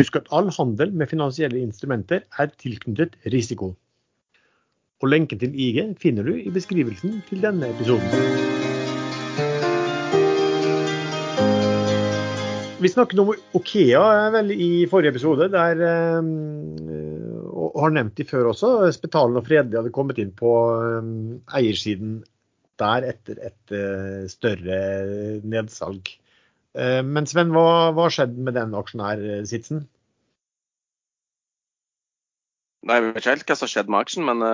Husk at all handel med finansielle instrumenter er tilknyttet risiko. Og lenken til IG finner du i beskrivelsen til denne episoden. Vi snakket om Okea vel i forrige episode, der, og har nevnt de før også. Spetalen og Fredelig hadde kommet inn på eiersiden der etter et større nedsalg. Men Sven, hva har skjedd med den aksjonærsitsen? Nei, Jeg vet ikke helt hva som har skjedd med aksjen, men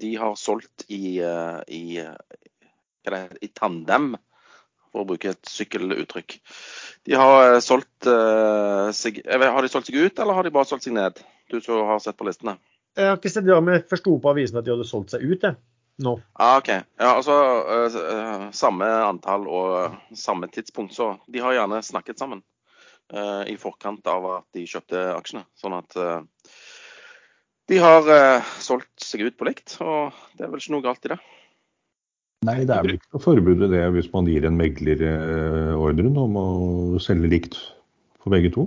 de har solgt i, i, i tandem for å bruke et sykkeluttrykk. De har eh, solgt uh, seg Har de solgt seg ut, eller har de bare solgt seg ned? Du som har sett på listene. Jeg har ikke sett det, men jeg forsto på avisen at de hadde solgt seg ut, jeg. Nå. Ah, OK. Ja, altså uh, samme antall og samme tidspunkt, så de har gjerne snakket sammen uh, i forkant av at de kjøpte aksjene. Sånn at de har solgt seg ut på likt, og det er vel ikke noe galt i det. Nei, det er vel ikke noe forbud i det hvis man gir en megler eh, ordren om å selge likt for begge to.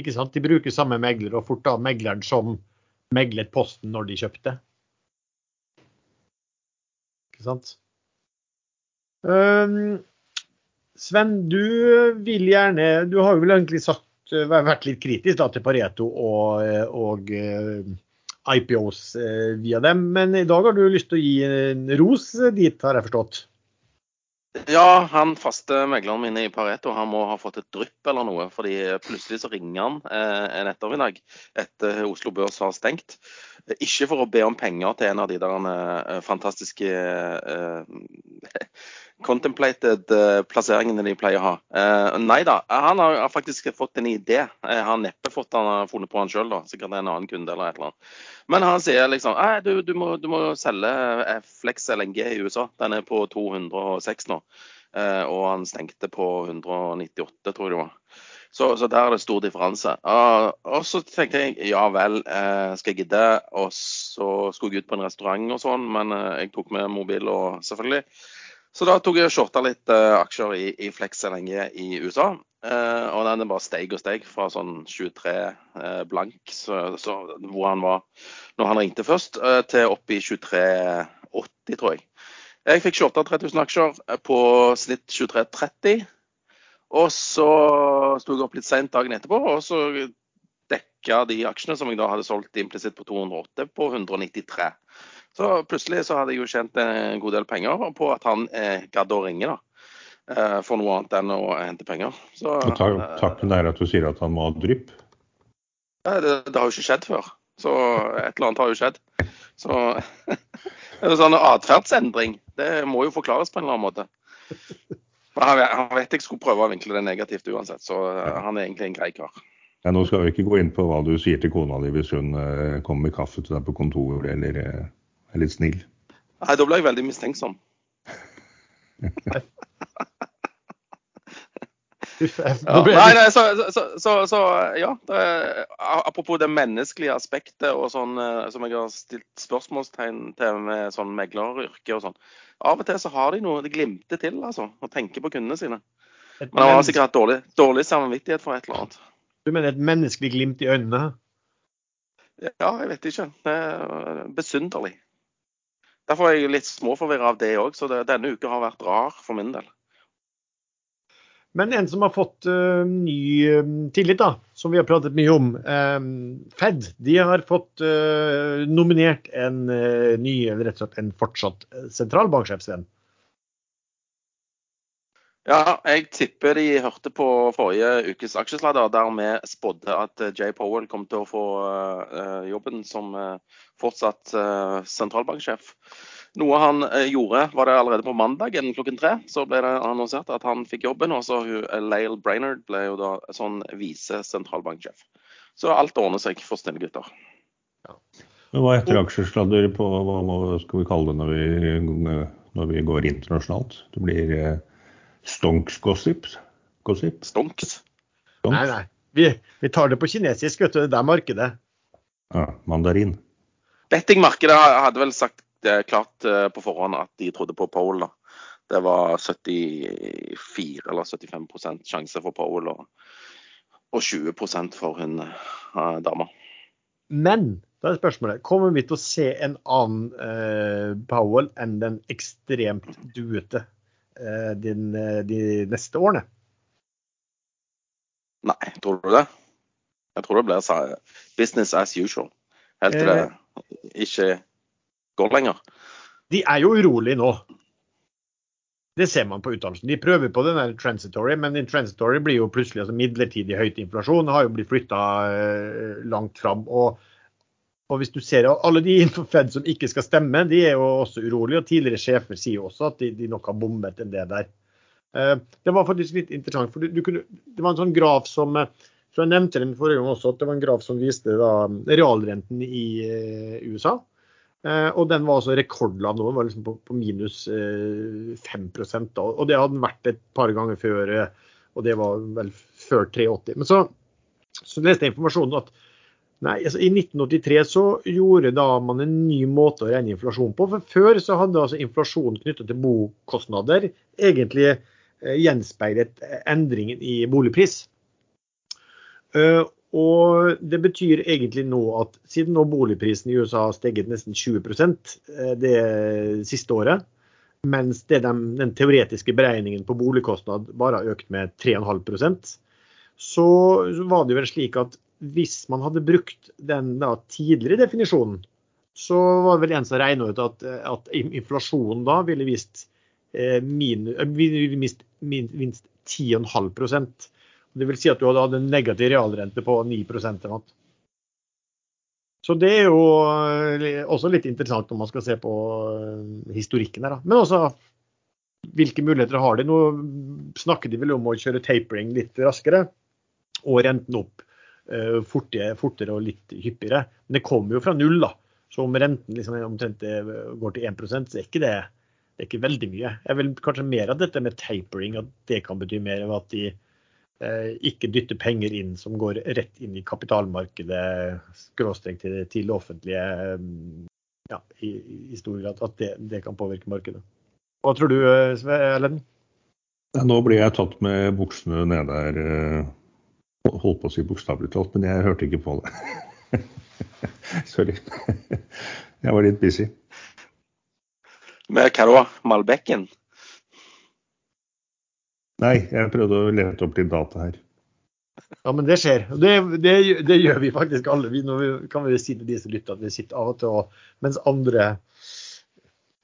Ikke sant. De bruker samme megler, og fort da megleren som meglet posten når de kjøpte. Ikke sant. Um, Sven, du vil gjerne Du har jo vel egentlig sagt, vært litt kritisk da, til Pareto og, og IPOs eh, via dem. Men i dag har du lyst til å gi en ros dit, har jeg forstått? Ja, han faste megleren min i Pareto han må ha fått et drypp eller noe. fordi plutselig så ringer han eh, en ettermiddag etter Oslo Børs har stengt. Ikke for å be om penger til en av de der eh, fantastiske eh, contemplated uh, plasseringene de pleier å ha. Uh, nei da, han har faktisk fått en idé. Jeg har neppe fått han, har funnet på han sjøl, sikkert en annen kunde eller et eller annet. Men han sier liksom du, du, må, du må selge Flex LNG i USA. Den er på 206 nå. Og han stengte på 198, tror jeg det var. Så, så der er det stor differanse. Uh, og så tenkte jeg ja vel, skal jeg gidde? Og så skulle jeg ut på en restaurant og sånn, men jeg tok med mobil og selvfølgelig. Så da tok jeg og shorta litt uh, aksjer i, i Flex LNG i USA. Uh, og den bare steg og steg fra sånn 23 uh, blank, så, så, hvor han var når han ringte først, til opp i 23,80, tror jeg. Jeg fikk shorta 3000 aksjer på snitt 23,30. Og så sto jeg opp litt seint dagen etterpå, og så dekka de aksjene som jeg da hadde solgt implisitt på 208, på 193. Så plutselig så hadde jeg jo tjent en god del penger på at han eh, gadd å ringe, da. Eh, for noe annet enn å hente penger. Så, og takken er at du sier at han må ha drypp? Det, det, har jo ikke skjedd før. Så et eller annet har jo skjedd. Så er sånn atferdsendring. Det må jo forklares på en eller annen måte. Han, han vet jeg skulle prøve å vinkle det negativt uansett, så eh, han er egentlig en grei kar. Ja, nå skal vi ikke gå inn på hva du sier til kona di hvis hun uh, kommer med kaffe til deg på kontoret eller er litt snill. Nei, da ble jeg veldig mistenksom. ja, nei, nei, så, så, så, så ja. Det, apropos det menneskelige aspektet og sånn, eh, som jeg har stilt spørsmålstegn til med sånn megleryrke og sånn. Av og til så har de noe de glimter til, altså. Å tenke på kundene sine. Men de har sikkert hatt dårlig, dårlig samvittighet for et eller annet. Du mener et menneskelig glimt i øynene? Ja, jeg vet ikke. Det er besynderlig. Derfor er jeg litt småforvirra av det òg, så det, denne uka har vært rar for min del. Men en som har fått uh, ny uh, tillit, da, som vi har pratet mye om, uh, Fed, de har fått nominert en ny, eller rett og slett en fortsatt sentralbanksjef, Sven. Ja, jeg tipper de hørte på forrige ukes aksjesladder, der vi spådde at Jay Powell kom til å få uh, jobben som uh, fortsatt uh, sentralbanksjef. Noe han gjorde var det allerede på mandagen klokken tre. Så ble det annonsert at han fikk jobben. Og så Lael Brainerd ble jo da sånn vise sentralbanksjef. Så alt ordner seg for snille gutter. Ja. Men hva heter aksjesladder på hva må, skal vi kalle det når vi, når vi går internasjonalt? Det blir eh, stonks-gossip? Gossip? Stonks? Nei, nei. Vi, vi, tar det på kinesisk, vet du. Det er markedet. Ja, mandarin. Bettingmarkedet hadde vel sagt det klart eh, på forhånd at de trodde på Pole. da. Det var 74 eller 75 sjanse for Pole og, og 20 for hun uh, dama. Men da er spørsmålet kommer vi til å se en annen uh, Powell enn den ekstremt duete din, de neste årene? Nei, tror du det? Jeg tror det blir business as usual. Helt til det ikke går lenger. De er jo urolige nå. Det ser man på utdannelsen. De prøver på den der transitory, men den transitory blir jo plutselig altså midlertidig høyt inflasjon. har jo blitt flytta eh, langt fram. Og, og, hvis du ser alle de innenfor Fed som ikke skal stemme, de er jo også urolige. Og tidligere sjefer sier jo også at de, de nok har bommet en del der. Eh, det var faktisk litt interessant. for du, du kunne, Det var en sånn graf som eh, så Jeg nevnte den forrige gang også, at det var en graf som viste da, realrenten i USA. Eh, og den var også rekordlav nå, den var liksom på, på minus eh, 5 da. Og det hadde den vært et par ganger før, og det var vel før 83. Men så, så leste jeg informasjonen at nei, altså i 1983 så gjorde da man en ny måte å regne inflasjon på. For før så hadde altså inflasjon knyttet til bokostnader egentlig eh, gjenspeilet endringen i boligpris. Uh, og det betyr egentlig nå at siden nå boligprisen i USA har steget nesten 20 eh, det siste året, mens den, den teoretiske beregningen på boligkostnad bare har økt med 3,5% så var det vel slik at hvis man hadde brukt den da, tidligere definisjonen, så var det vel en som regna ut at, at, inflasjonen da ville vist eh, min, minst, minst 10,5% det vil si at du hadde hatt en negativ realrente på 9 eller noe. Så det er jo eh, også litt interessant når man skal se på eh, historikken her. Men også hvilke muligheter har de? Nå snakker de vel om å kjøre tapering litt raskere og renten opp fortere, fortere, og litt hyppigere. Men det kommer jo fra null, da. Så om renten liksom omtrent går til 1% så er ikke det, det er ikke veldig mye. Jeg vil kanskje mer av dette med tapering, at det kan bety mer enn at de Eh, ikke dytter penger inn som går rett inn i kapitalmarkedet, skråstrek til, til det offentlige eh, ja, i, i, stor grad. At det, det, kan påvirke markedet. Hva tror du, Sve Ellen? Nå blir jeg tatt med buksene nede her. Holdt på å si bokstavelig talt, men jeg hørte ikke på det. Sorry. Jeg var litt busy. Med hva da? Malbekken? Nei, jeg prøvde å lete opp litt data her. Ja, men det skjer. Det, det, det gjør vi faktisk alle. Vi, nå kan vi si til de som lytter at vi sitter av og til og Mens andre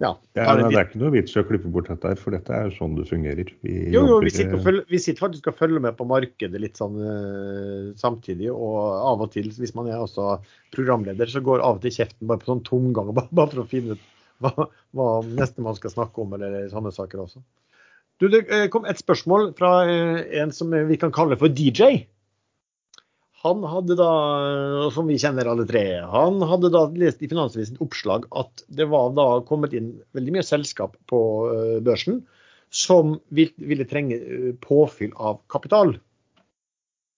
ja, ja Det er ikke noe vits i å klippe bort dette her, for dette er jo sånn det fungerer. Vi, jo, jo, vi sitter, følger, vi sitter, faktisk og følger med på markedet litt sånn uh, samtidig. Og av og til, hvis man er også programleder, så går av og til kjeften bare på sånn tomgang, bare, bare for å finne ut hva, hva neste man skal snakke om, eller sånne saker også. Du, det eh, kom et spørsmål fra eh, en som vi kan kalle for DJ. Han hadde da, som vi kjenner alle tre, han hadde da lest i Finansavisen oppslag at det var da kommet inn veldig mye selskap på eh, børsen som ville trenge påfyll av kapital.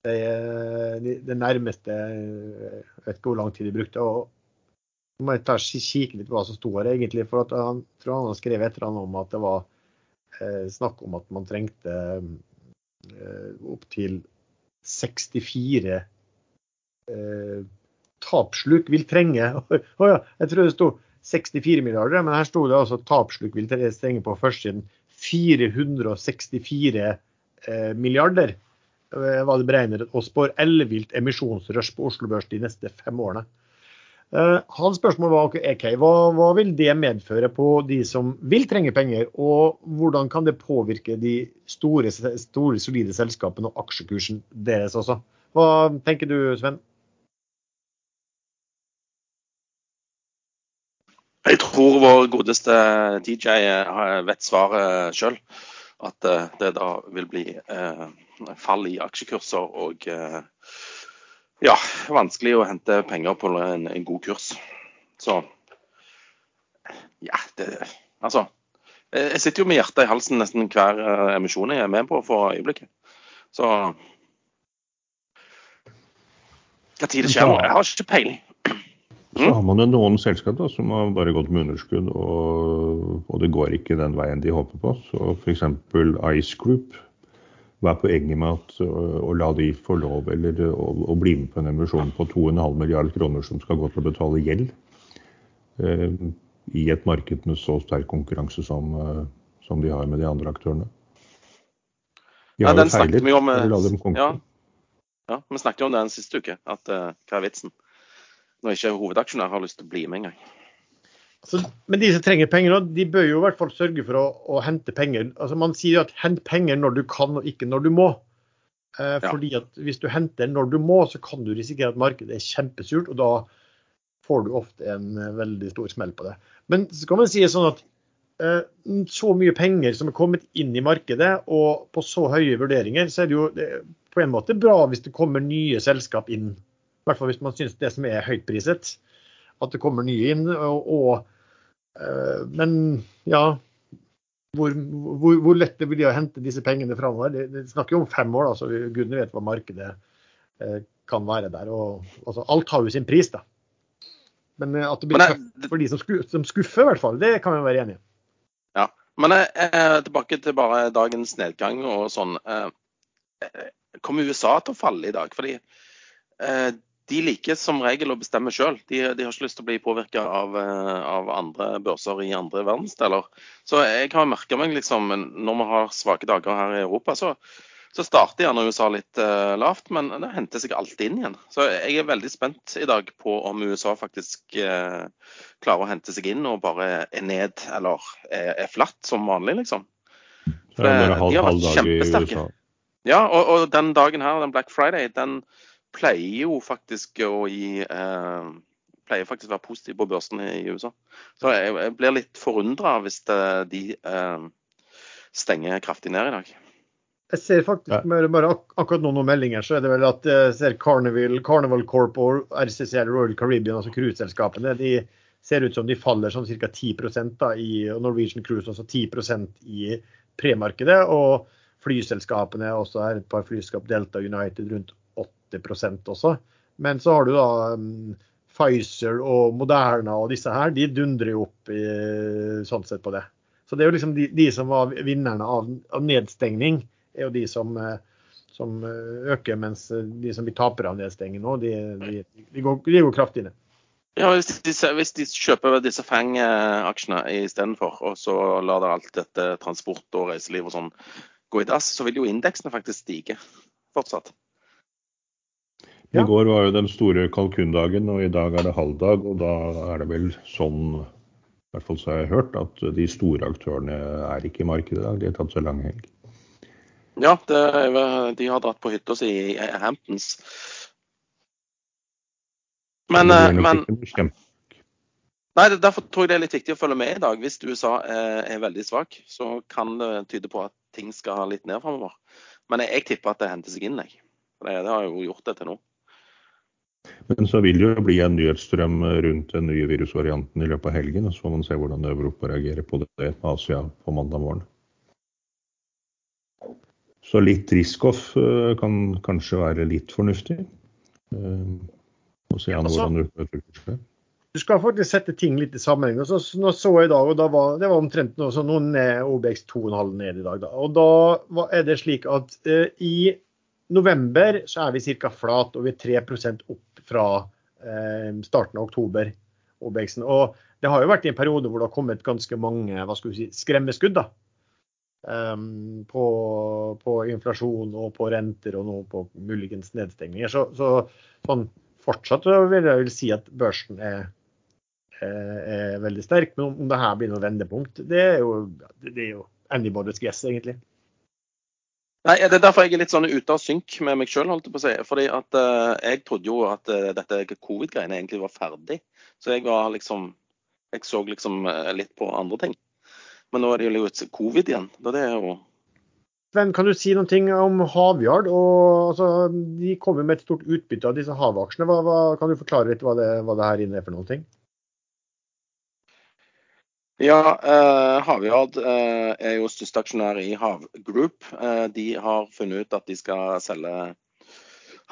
Det, det nærmeste Jeg vet ikke hvor lang tid de brukte. og må jeg ta kikke litt på hva som sto her, egentlig. For han tror han har skrevet et eller annet om at det var Eh, snakk om at man trengte eh, opptil 64 eh, tapsluk vil trenge Å oh ja, jeg tror det sto 64 milliarder, men her sto det altså tapsluk vil trenge på førstesiden 464 eh, milliarder. Var det beregnet og spår ellevilt emisjonsrush på Oslo Børs de neste fem årene. Eh, hans spørsmål var okay, hva, hva, vil det medføre på de som vil trenge penger, og hvordan kan det påvirke de store, store solide selskapene og aksjekursen deres også? Hva tenker du, Sven? Jeg tror vår godeste DJ vet svaret sjøl. At eh, det da vil bli eh, fall i aksjekurser og eh, ja, vanskelig å hente penger på en, en god kurs. Så Ja, det Altså. Jeg sitter jo med hjertet i halsen nesten hver eh, emisjon jeg er med på for øyeblikket. Så tid det skjer nå? Jeg har ikke peiling. Så har man jo noen selskap da, som har bare gått med underskudd, og, og det går ikke den veien de håper på. Så f.eks. Ice Group. Hva er poenget med at, å, la de få lov eller å, å bli med på en emisjon på 2,5 milliard kroner som skal gå til å betale gjeld? Eh, I et marked med så sterk konkurranse som, eh, som de har med de andre aktørene. De har Nei, den jo feilet. vi om, eh, dem konkurrere. Ja, vi snakket jo om det den siste uke. At eh, hva er vitsen? Når ikke hovedaksjonær har lyst til å bli med engang. Så, men de som trenger penger nå, de bør jo i hvert fall sørge for å, å hente penger. Altså Man sier jo at hent penger når du kan og ikke når du må. Eh, Ja. Fordi at hvis du henter når du må, så kan du risikere at markedet er kjempesurt, og da får du ofte en eh, veldig stor smell på det. Men så kan man si sånn at eh, så mye penger som er kommet inn i markedet, og på så høye vurderinger, så er det jo det på en måte bra hvis det kommer nye selskap inn. I hvert fall hvis man syns det som er høytpriset. At det kommer nye inn. og, og Eh, Men ja, hvor, hvor, hvor lett det blir å hente disse pengene framover. Det, det snakker jo om fem år, da, så gudene vet hva markedet eh, kan være der. Og, altså, alt har jo sin pris, da. Men eh, at det blir jeg- tøft for de som, sku, som skuffer, i hvert fall, det kan vi være enige i. Ja. Men jeg, jeg, tilbake til bare dagens nedgang og sånn. Kommer USA til å falle i dag? Fordi eh, de liker som regel å bestemme sjøl. De, de har ikke lyst til å bli påvirka av, eh, av andre børser i andre verdensdeler. Så jeg har merka meg liksom når vi har svake dager her i Europa, så, så starter gjerne USA litt uh, lavt, men det henter seg alltid inn igjen. Så jeg er veldig spent i dag på om USA faktisk uh, klarer å hente seg inn og bare er ned eller er, er flatt som vanlig, liksom. Er det de har vært kjempesterke. Ja, og, og den dagen her, den Black Friday, den pleier jo faktisk å gi eh, Pleier faktisk å være positiv på børsen i USA. Så jeg, jeg blir litt forundra hvis det, de eh, stenger kraftig ned i dag. Jeg ser faktisk med, bare, bare ak akkurat nå noen meldinger, så er det vel at jeg ser Carnival, Carnival Corp og RCCL Royal Caribbean, altså cruiseselskapene, de ser ut som de faller sånn ca. 10 da, i Norwegian Cruise altså 10% i premarkedet. Og flyselskapene også er et par flyselskap, Delta United rundt 8 også. Men så har du da um, Pfizer og Moderna og disse her, de dundrer jo opp i, sånn sett på det. Så det er jo liksom de, de som var vinnerne av, av nedstengning, er jo de som, eh, som eh, øker, mens de som blir tapere av nedstengning nå, de, de, de, går, de går kraftig ned. Ja, hvis de, hvis de kjøper disse Fang-aksjene istedenfor, og så lar alt dette transport og reiseliv og sånn gå i dass, så vil jo indeksene faktisk stige fortsatt. I Ja. går var jo den store kalkundagen, og i dag er det halvdag. Og da er det vel sånn, i hvert fall så har jeg hørt, at de store aktørene er ikke i markedet i dag. De har tatt seg lang helg. Ja, det, de har dratt på hytta si i Hamptons. Men, eh, men kjempe- Nei, Derfor tror jeg det er litt viktig å følge med i dag. Hvis USA er, er veldig svak, så kan det tyde på at ting skal litt ned framover. Men jeg, jeg tipper at det henter seg inn, jeg. Det, det har jo gjort det til nå. Men så vil det jo bli en nyhetsstrøm rundt den nye virusvarianten i løpet av helgen. og Så får man se hvordan Europa reagerer på det med Asia på mandag morgen. Så litt risk-off eh, kan kanskje være litt fornuftig. Eh, Og se an Ja, altså- hvordan det utvikler seg. Du skal faktisk sette ting litt i sammenheng. Så, nå så jeg i dag, og da var, det var omtrent noe, så noen ned, OBX 2,5 ned i dag. Da. Og da er det slik at eh, i november så er vi ca. flat, og vi er 3% opp fra eh, starten av oktober. OBX-en. Og det har jo vært i en periode hvor det har kommet ganske mange hva skal vi si, skremmeskudd. da. Um, på, på inflasjon og på renter og nå på muligens nedstengninger. Så, så sånn, fortsatt vil jeg vil si at børsen er er er veldig sterk. Men om- om det her blir noe vendepunkt, det er jo, det er jo anybody's guess, egentlig. Nei, Det er derfor jeg er litt sånn ute av synk med meg sjøl. Si. Eh, jeg trodde jo at uh, dette covid-greiene egentlig var ferdig. Så jeg var liksom Jeg så liksom uh, litt på andre ting. Men nå er det jo litt covid igjen. Da det er jo Sven, kan du si noen ting om Havyard? Og, altså, de kommer med et stort utbytte av disse havaksjene. Hva, hva, kan du forklare litt hva det, hva det her inne er for noen ting? Ja, eh, Havyard eh, er jo største aksjonær i Hav Group. Eh, de har funnet ut at de skal selge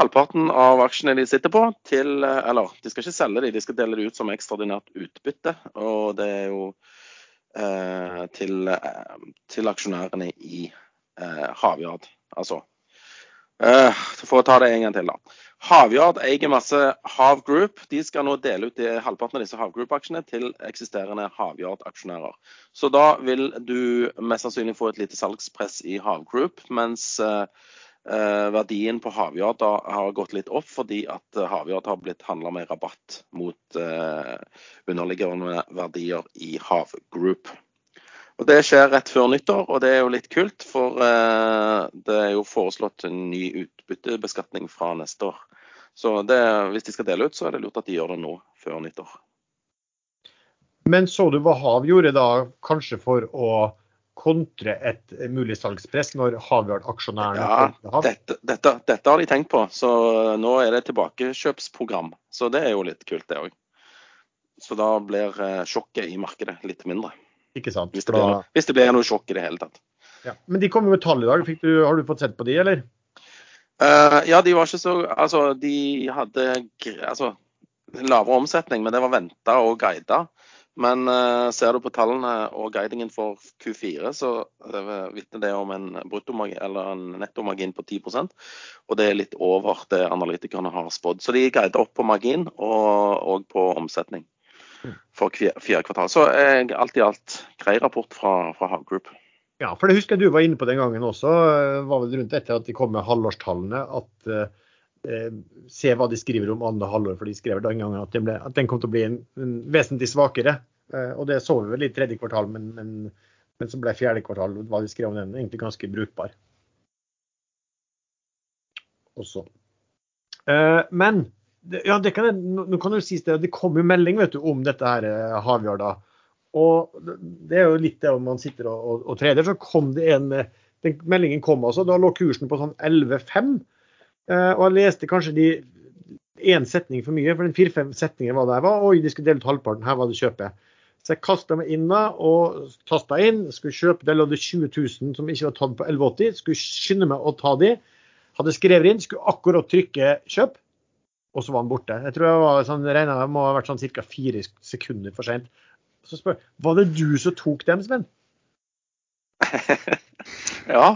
halvparten av aksjene de sitter på, til eh, Eller de skal ikke selge de, de skal dele det ut som ekstraordinært utbytte. Og det er jo eh, til, eh, til aksjonærene i eh, Havyard, altså. Eh, for å ta det en gang til, da. Havyard eier masse Hav Group. De skal nå dele ut de, halvparten av disse Hav Group-aksjene til eksisterende Havyard-aksjonærer. Så da vil du mest sannsynlig få et lite salgspress i Hav Group, mens eh, eh verdien på Havyard har gått litt opp fordi at Havyard har blitt handla med rabatt mot eh, underliggende verdier i Hav Group. Og Det skjer rett før nyttår, og det er jo litt kult. For eh, det er jo foreslått en ny utbyttebeskatning fra neste år. Så det, hvis de skal dele ut, så er det lurt at de gjør det nå, før nyttår. Men så du hva Hav gjorde da, kanskje for å kontre et mulig salgspress når Havyard-aksjonærene Ja, dette, dette, dette, har de tenkt på. Så nå er det tilbakekjøpsprogram. Så det er jo litt kult, det òg. Så da blir eh, sjokket i markedet litt mindre. Ikke sant? Hvis det, blir noe, hvis det blir noe sjokk i det hele tatt. Ja. Men de kom jo med tall i dag. Du, har du fått sett på de, eller? Uh, ja, de var ikke så Altså, de hadde altså, lavere omsetning, men det var venta og guida. Men uh, ser du på tallene og guidingen for Q4, så uh, vitner det om en bruttomargin, eller en nettomargin på 10% Og det er litt over det analytikerne har spådd. Så de guider opp på margin og, og på omsetning for fjerde kvartal. Så eh, alt i alt grei rapport fra, fra Hav Group. Ja, for det husker jeg du var inne på den gangen også. Eh, var vel rundt etter at de kom med halvårstallene. at eh, eh, Se hva de skriver om andre halvår. For de skrev den gangen at den, ble, at den kom til å bli en, en vesentlig svakere. Eh, og det så vi vel i tredje kvartal, men, men, men så ble fjerde kvartal hva de skrev om den, egentlig ganske brukbar. Også. Eh, men ja, det kan, nå kan du si det, det kom jo melding vet du, om dette her eh, Havjarda. Og det er jo litt det om man sitter og, og, og trader, så kom det en den Meldingen kom altså, da lå kursen på sånn 11,5. Eh, og jeg leste kanskje de én setning for mye, for den fire-fem setningen var der var oi, de skulle dele ut halvparten, her var det kjøpet. Så jeg kasta meg inn da og tasta inn. Skulle kjøpe, det lå det 20 000 som ikke var tatt på 11,80. Skulle skynde meg å ta de. Hadde skrevet inn, skulle akkurat trykke kjøp og så var han borte. Jeg tror jeg var sånn, regnet, jeg må ha vært sånn ca. fire sekunder for seint. Så spør jeg var det du som tok dem, Sven? ja.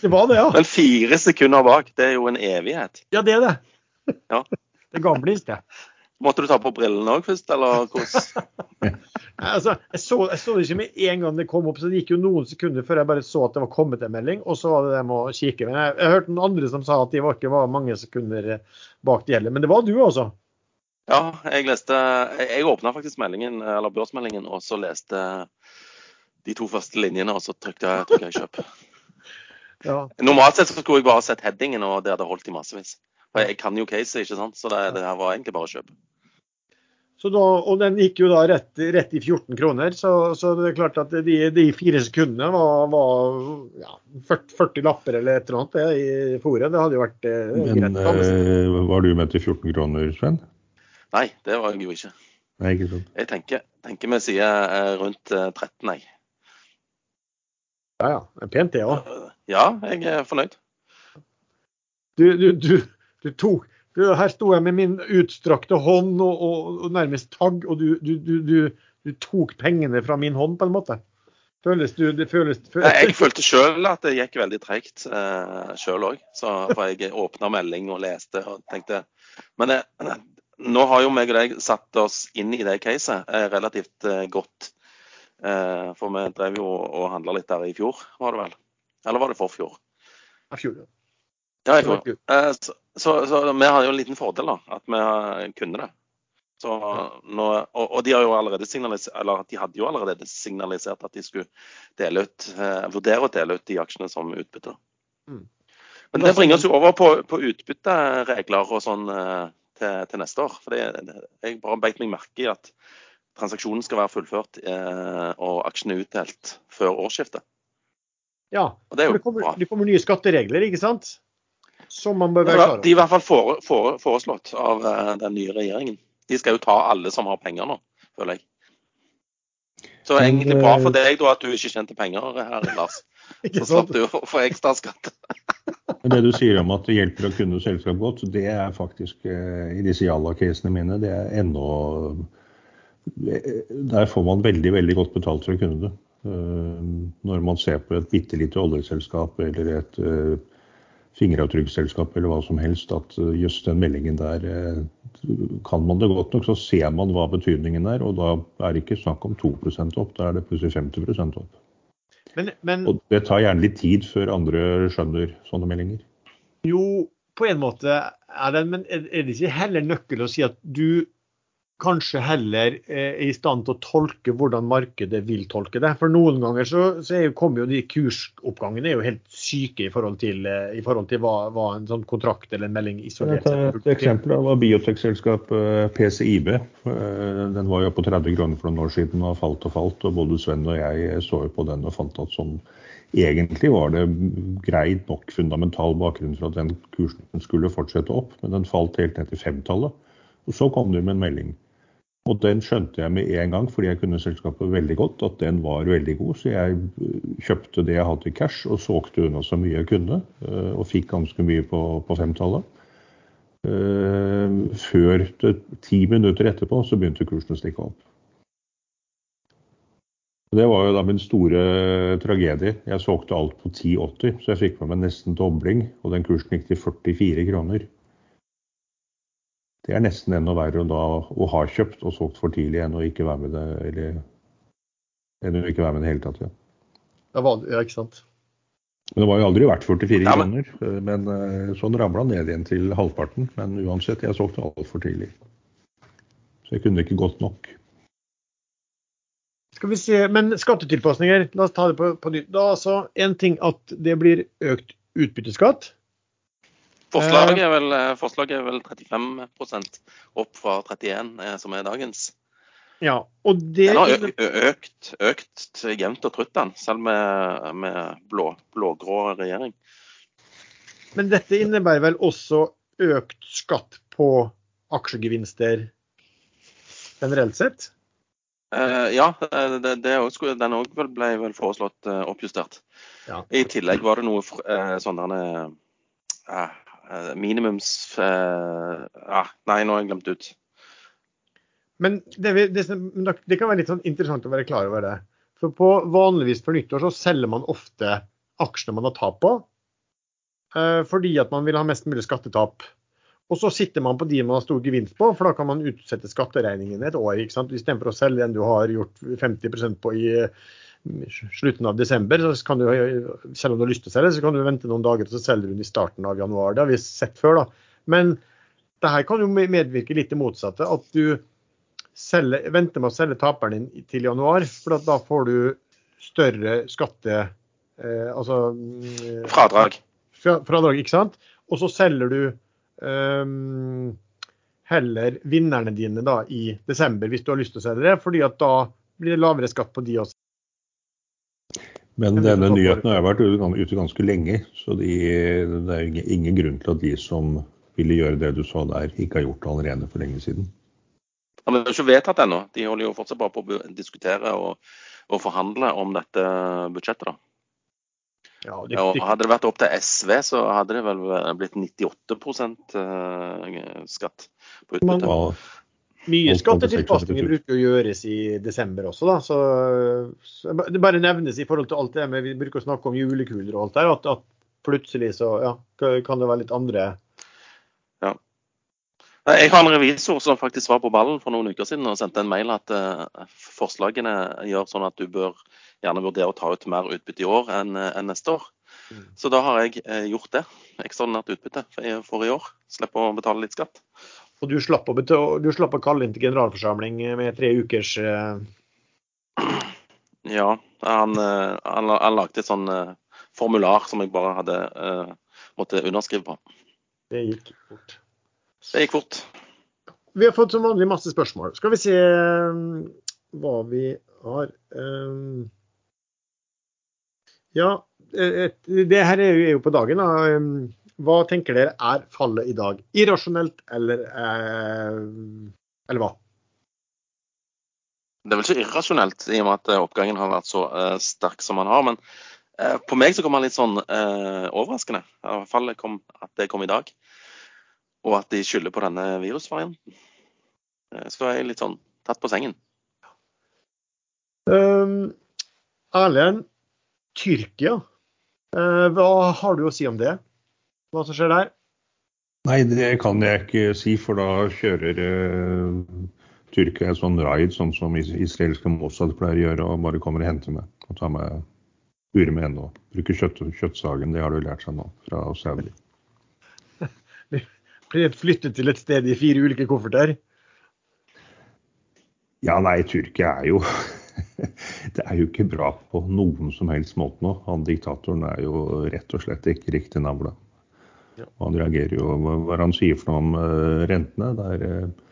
Det var det, ja. Men fire sekunder bak, det er jo en evighet. Ja, det er det. Ja. Det gamle, det. Måtte du ta på brillene òg først, eller hvordan? altså, jeg, så, jeg så det ikke med en gang det kom opp, så det gikk jo noen sekunder før jeg bare så at det var kommet en melding. Og så var det det med å kikke. Men jeg, jeg hørte noen andre som sa at de var ikke var mange sekunder bak de heller. Men det var du, altså? Ja, jeg leste Jeg åpna faktisk meldingen, eller børsmeldingen og så leste de to første linjene, og så trykte jeg, trykte jeg kjøp. Ja. Normalt sett så skulle jeg bare sett headingen, og det hadde holdt i massevis. For jeg kan jo caset, ikke sant. Så det, det her var egentlig bare kjøp. Da, og den gikk jo da rett, rett i 14 kroner, så, så, det er klart at de, de fire sekundene var, var ja, 40, 40, lapper eller et eller annet i fòret. Det hadde jo vært eh, Men eh, var du med til 14 kroner, Sven? Nei, det var jeg jo ikke. Nei, ikke sant. Jeg tenker, tenker vi sier eh, rundt 13, eh, jeg. Ja ja. Det er pent det òg. Ja, jeg er fornøyd. Du, du, du, du tok her sto jeg med min utstrakte hånd og, og, og nærmest tagg, og du, du, du, du, tok pengene fra min hånd, på en måte. Føles du det føles, føles... Jeg følte sjøl at det gikk veldig tregt eh, sjøl òg. For jeg åpna melding og leste og tenkte Men det, eh, nå har jo meg og deg satt oss inn i det caset eh, relativt eh, godt. Eh, for vi drev jo og handla litt der i fjor, var det vel? Eller var det forfjor? I fjor, ja. Ja, jeg tror. Eh, så, så, vi har jo en liten fordel, da, at vi kunne det. Så, nå, og, og, de har jo allerede signalisert, eller de hadde jo allerede signalisert at de skulle dele ut, eh, vurdere å dele ut de aksjene som utbytte. Mm. Men det bringer oss jo over på, på utbytteregler og sånn eh, til, til, neste år. For jeg bare beit meg merke i at transaksjonen skal være fullført eh, og aksjene utdelt før årsskiftet. Ja, og det, for det kommer, det kommer nye skatteregler, ikke sant? Som man bør være klar over? De er i hvert fall fore, fore, foreslått av uh, den nye regjeringen. De skal jo ta alle som har penger nå, føler jeg. Så det er egentlig bra for deg da at du ikke tjente penger her, Lars. Så slapp du å få ekstra skatt. Det du sier om at det hjelper å kunne selskap godt, det er faktisk eh, i disse Jalla-casene mine, det er ennå Der får man veldig, veldig godt betalt for å kunne det. Eh, Når man ser på et bitte lite oljeselskap eller et fingeravtrykksselskap eller hva som helst, at eh, jøss, den meldingen der eh, Kan man det godt nok, så ser man hva betydningen er, og da er det ikke snakk om 2% opp, da er det plutselig 50 opp. Men, men Og det tar gjerne litt tid før andre skjønner sånne meldinger. jo, på en måte er det, men er det ikke heller nøkkel å si at du kanskje heller eh, er i stand til å tolke hvordan markedet vil tolke det? For noen ganger så, så er kommer jo de kursoppgangene er jo helt syke i forhold til, eh, i forhold til hva, hva en sånn kontrakt eller en melding isolert sett et eksempel var biotekselskapet PCIB. Eh, Den var jo på 30 kroner for noen år siden og falt og falt. og Både Sven og jeg så jo på den og fant at sånn egentlig var det greit nok fundamental bakgrunn for at den kursen skulle fortsette opp, men den falt helt ned til femtallet. Og så kom det med en melding. Og den skjønte jeg med en gang, fordi jeg kunne selskapet veldig godt, at den var veldig god. Så jeg eh, kjøpte det jeg hadde i cash og solgte unna så mye jeg kunne. eh, Og fikk ganske mye på, på femtallet. Eh, Før ti minutter etterpå så begynte kursen å stikke opp. Det var jo da min store tragedie. Jeg solgte alt på 10,80, så jeg fikk med meg nesten dobling. Og den kursen gikk til 44 kroner. Det er nesten enda verre da å ha kjøpt og solgt for tidlig enn å ikke være med det eller enn å ikke være med det hele tatt. Ja. Det var det, ja, ikke sant? Men det var jo aldri verdt 44 Ja, men- kroner. eh, Men eh, sånn ramla ned igjen til halvparten. Men uansett, jeg solgte altfor tidlig. Så jeg kunne ikke gått nok. Skal vi se, Men skattetilpasninger, la oss ta det på, på nytt. Da altså en ting at det blir økt utbytteskatt. Forslaget er vel, eh, forslaget er vel 35% opp fra 31 eh, som er dagens. Ja, og det Den har økt, økt jevnt og trutt, den, selv med, med blå-grå regjering. Men dette innebærer vel også økt skatt på aksjegevinster generelt sett? Eh, ja, det, det også, den òg ble vel foreslått eh, oppjustert. Ja. I tillegg var det noe eh, sånne eh, eh, minimums... Eh, ah, nei, nå har jeg glemt ut. Men det, det, det kan være litt sånn interessant å være klar over det. For på vanligvis for nyttår så selger man ofte aksjene man har tap på, eh, fordi at man vil ha mest mulig skattetap. Og så sitter man på de man har stor gevinst på, for da kan man utsette skatteregningen et år. ikke sant? Istedenfor å selge den du har gjort 50% på i eh, slutten av desember, så kan du, selv om du har lyst til å selge, så kan du vente noen dager og så selger du den i starten av januar. Det har vi sett før. da. Men det her kan jo medvirke litt det motsatte. At du selger, venter med å selge taperen din til januar, for at da får du større skatte... Eh, altså mm, Fradrag. fra- fradrag, ikke sant? Og så selger du um, heller vinnerne dine da i desember, hvis du har lyst til å selge det, fordi at da blir det lavere skatt på de også. Men denne nyheten har vært ute ute ganske lenge, så de, det er ingen- ingen grunn til at de som ville gjøre det du sa der, ikke har gjort det allerede for lenge siden. Ja, men det er ikke vedtatt ennå. De holder jo fortsatt bare på å diskutere og, og forhandle om dette budsjettet. da. Ja, det, Og Hadde det vært opp til SV, så hadde det vel blitt 98 eh, skatt på utbytte. Ja, mye skattetilpasninger bruker å gjøres i desember også, da. Så, så det bare nevnes i forhold til alt det med Vi bruker å snakke om julekuler og alt der, at, at plutselig så ja, kan det være litt andre Ja. Jeg har en revisor som faktisk var på ballen for noen uker siden og sendte en mail at uh, forslagene gjør sånn at du bør gjerne vurdere å ta ut mer utbytte i år enn eh, enn neste år. Mm. Så da har jeg uh, gjort det. Ekstraordinært utbytte for i år. Slipper å betale litt skatt. Og du slapp å, du slapp å kalle inn til generalforsamling med tre ukers eh, Ja, han, eh, han, han lagde et sånn eh, formular som jeg bare hadde uh, måtte underskrive på. Det gikk fort. Det gikk fort. Vi har fått som vanlig masse spørsmål. Skal vi se eh, hva vi har eh, Ja, eh, et- det her er jo, er jo på dagen. Da. Eh, Hva tenker dere er fallet i dag? Irrasjonelt eller eh, Eller hva? Det er vel ikke irrasjonelt i og med at oppgangen har vært så eh, sterk som den har. Men eh, på meg så kom den litt sånn uh, overraskende. I hvert fall kom, at det kom i dag. Og at de skylder på denne virusvarianten. Så er jeg litt sånn tatt på sengen. Um, Erlend, Tyrkia. hva har du å si om det? Hva som skjer der? Nei, det kan jeg ikke si, for da kjører Tyrkia en sånn raid, sånn som israelske Mossad pleier å gjøre, og bare kommer og henter meg. Og tar meg ure med ennå. Bruker kjøtt, kjøttsagen, det har du lært seg nå fra Saudi. Blir flyttet til et sted i fire ulike kofferter? Ja, nei, Tyrkia er jo Det er jo ikke bra på noen som helst måte nå. Han diktatoren er jo rett og slett ikke riktig navle. Han reagerer jo hva han sier for noe om uh, rentene. Det er uh,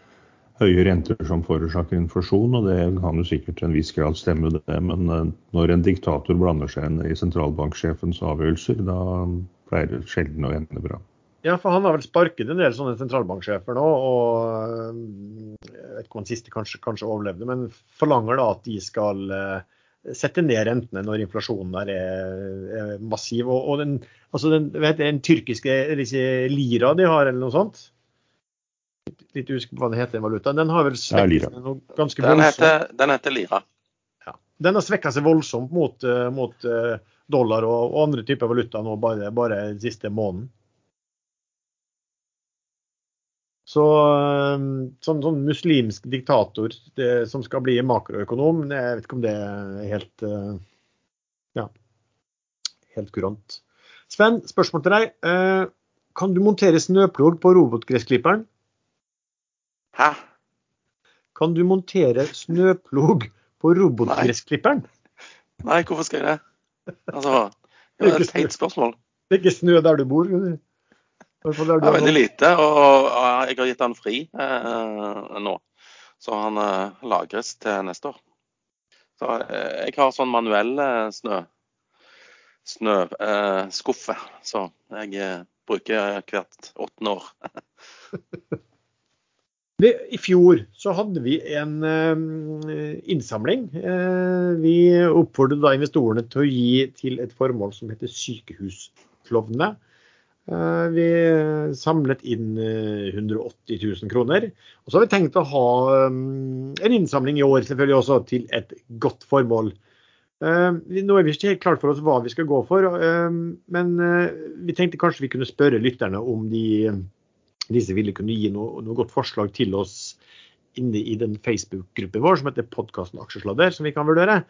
høye renter som forårsaker inflasjon, og det kan jo sikkert til en viss grad stemme, det. Men eh, når en diktator blander seg inn i sentralbanksjefens avgjørelser, da pleier det sjelden å ende bra. Ja, for han har vel sparket en del sånne sentralbanksjefer nå, og eh, jeg vet ikke om han siste kanskje, kanskje overlevde, men forlanger da at de skal eh, sette ned rentene når inflasjonen der er, er massiv. Og, og den, altså den, vet, den tyrkiske lira de har, eller noe sånt, litt usikker på hva den heter, valutaen. Den har vel svekket seg noe ganske den heter, den heter lira. Ja. Den har svekka seg voldsomt mot, uh, mot uh, dollar og, og, andre typer valuta nå bare, bare den siste måneden. Så uh, sånn, sånn, muslimsk diktator det, som skal bli makroøkonom, jeg vet ikke om det er helt ja, helt kurant. Sven, spørsmål til deg. Kan du montere snøplog på robotgressklipperen? Hæ? Kan du montere snøplog på robotgressklipperen? Nei. hvorfor skal jeg det? Altså, det er et teit spørsmål. Det er ikke snø der du bor? Der er veldig lite, og jeg har gitt han fri eh, nå. Så han eh, lagres til neste år. Så eh, jeg har sånn manuell eh, snø snøskuffe, eh, så jeg eh, bruker hvert åttende år. I fjor så hadde vi en innsamling. Vi oppfordret da investorene til å gi til et formål som heter Sykehusklovnene. Uh, vi samlet inn 180 000 kroner. Og så har vi tenkt å ha um, en innsamling i år selvfølgelig også til et godt formål. Nå er vi ikke helt klart for oss hva vi skal gå for, men vi tenkte kanskje vi kunne spørre lytterne om de disse ville kunne gi noe, noe godt forslag til oss inne i den Facebook-gruppen vår som heter podkasten Aksjesladder, som vi kan vurdere.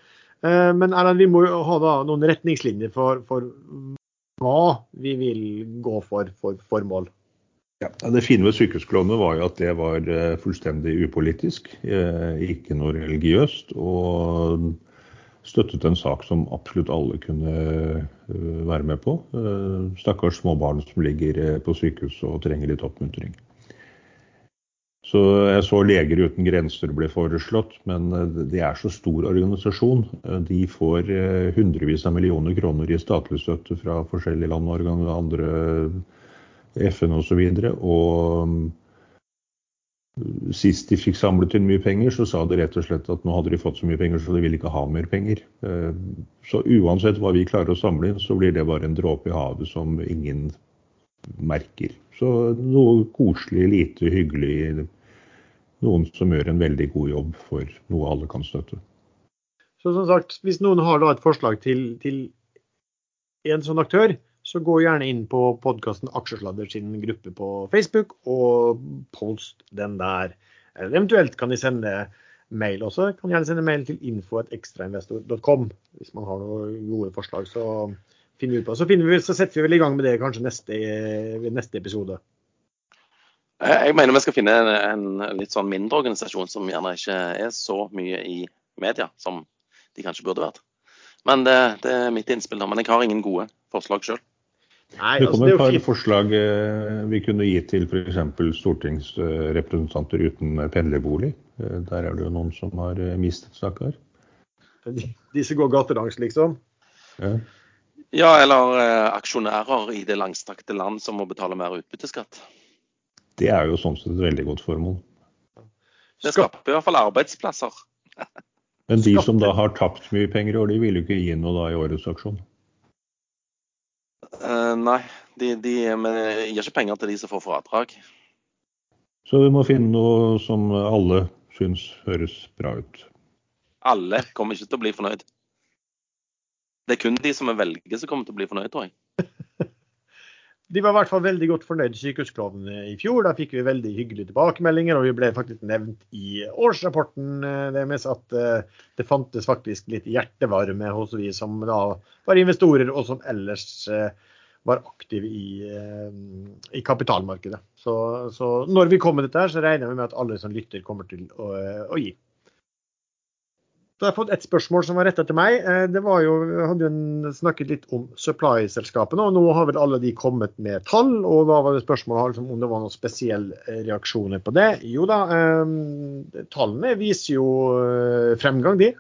Eh, men Erland, vi må jo ha noen retningslinjer for, for hva vi vil gå for for formål. Ja, Det fine ved sykehusklovnene var jo at det var eh, fullstendig upolitisk, eh, ikke noe religiøst. Og støttet en sak som absolutt alle kunne eh, være med på. Stakkars små barn som ligger på sykehus og trenger litt oppmuntring. Så jeg så Leger uten grenser ble foreslått, men det er så stor organisasjon. De får hundrevis av millioner kroner i statlig støtte fra forskjellige land og andre FN osv. Sist de fikk samlet inn mye penger, så sa de rett og slett at nå hadde de fått så mye penger, så de ville ikke ha mer penger. Eh, så uansett hva vi klarer å samle inn, så blir det bare en dråpe i havet som ingen merker. Så noe koselig, lite hyggelig. Noen som gjør en veldig god jobb for noe alle kan støtte. Så som sagt, Hvis noen har et forslag til, til en sånn aktør, så gå gjerne inn på podkasten Aksjesladder sin gruppe på Facebook, og post den der. Eller eventuelt kan de sende mail også. Kan gjerne sende mail til info.ekstrainvestor.com hvis man har noen gode forslag. Så finner vi ut på. Så, vi, så setter vi vel i gang med det kanskje neste, neste episode. Jeg mener vi skal finne en, en, litt sånn mindre organisasjon som gjerne ikke er så mye i media som de kanskje burde vært. Men det, det er mitt innspill. da, Men jeg har ingen gode forslag sjøl. Nei, det kom altså, et par forslag eh, vi kunne gi til f.eks. stortingsrepresentanter uten pendlerbolig. Eh, der er det jo noen som har eh, mistet, stakkar. De som går gatelangs, liksom? Ja. ja, eller aksjonærer i det langstrakte land som må betale mer utbytteskatt. Det er jo sånn sett et veldig godt formål. Det skaper i hvert fall arbeidsplasser. Men de som da har tapt mye penger i år, de vil jo ikke gi noe da i årets aksjon? Uh, nei, de, de men gir ikke penger til de som får fradrag. Så vi må finne noe som alle syns høres bra ut. Alle kommer ikke til å bli fornøyd. Det er kun de som er velge som kommer til å bli fornøyd, tror jeg. De var i hvert fall veldig godt fornøyd sykehusklovnene i fjor. Da fikk vi veldig hyggelige tilbakemeldinger, og vi ble faktisk nevnt i årsrapporten eh, deres at eh, det fantes faktisk litt hjertevarme hos vi som da var investorer, og som ellers eh, var aktive i, i kapitalmarkedet. Så, så, når vi kommer med dette, så regner vi med at alle som lytter, kommer til å, å gi. Så har jeg fått et spørsmål som var retta til meg. Eh, det var jo, jeg hadde jo snakket litt om supply-selskapene, og nå har vel alle de kommet med tall. Og da var det spørsmålet liksom, om det var noen spesielle reaksjoner på det. Jo da, eh, tallene viser jo eh, fremgang, de.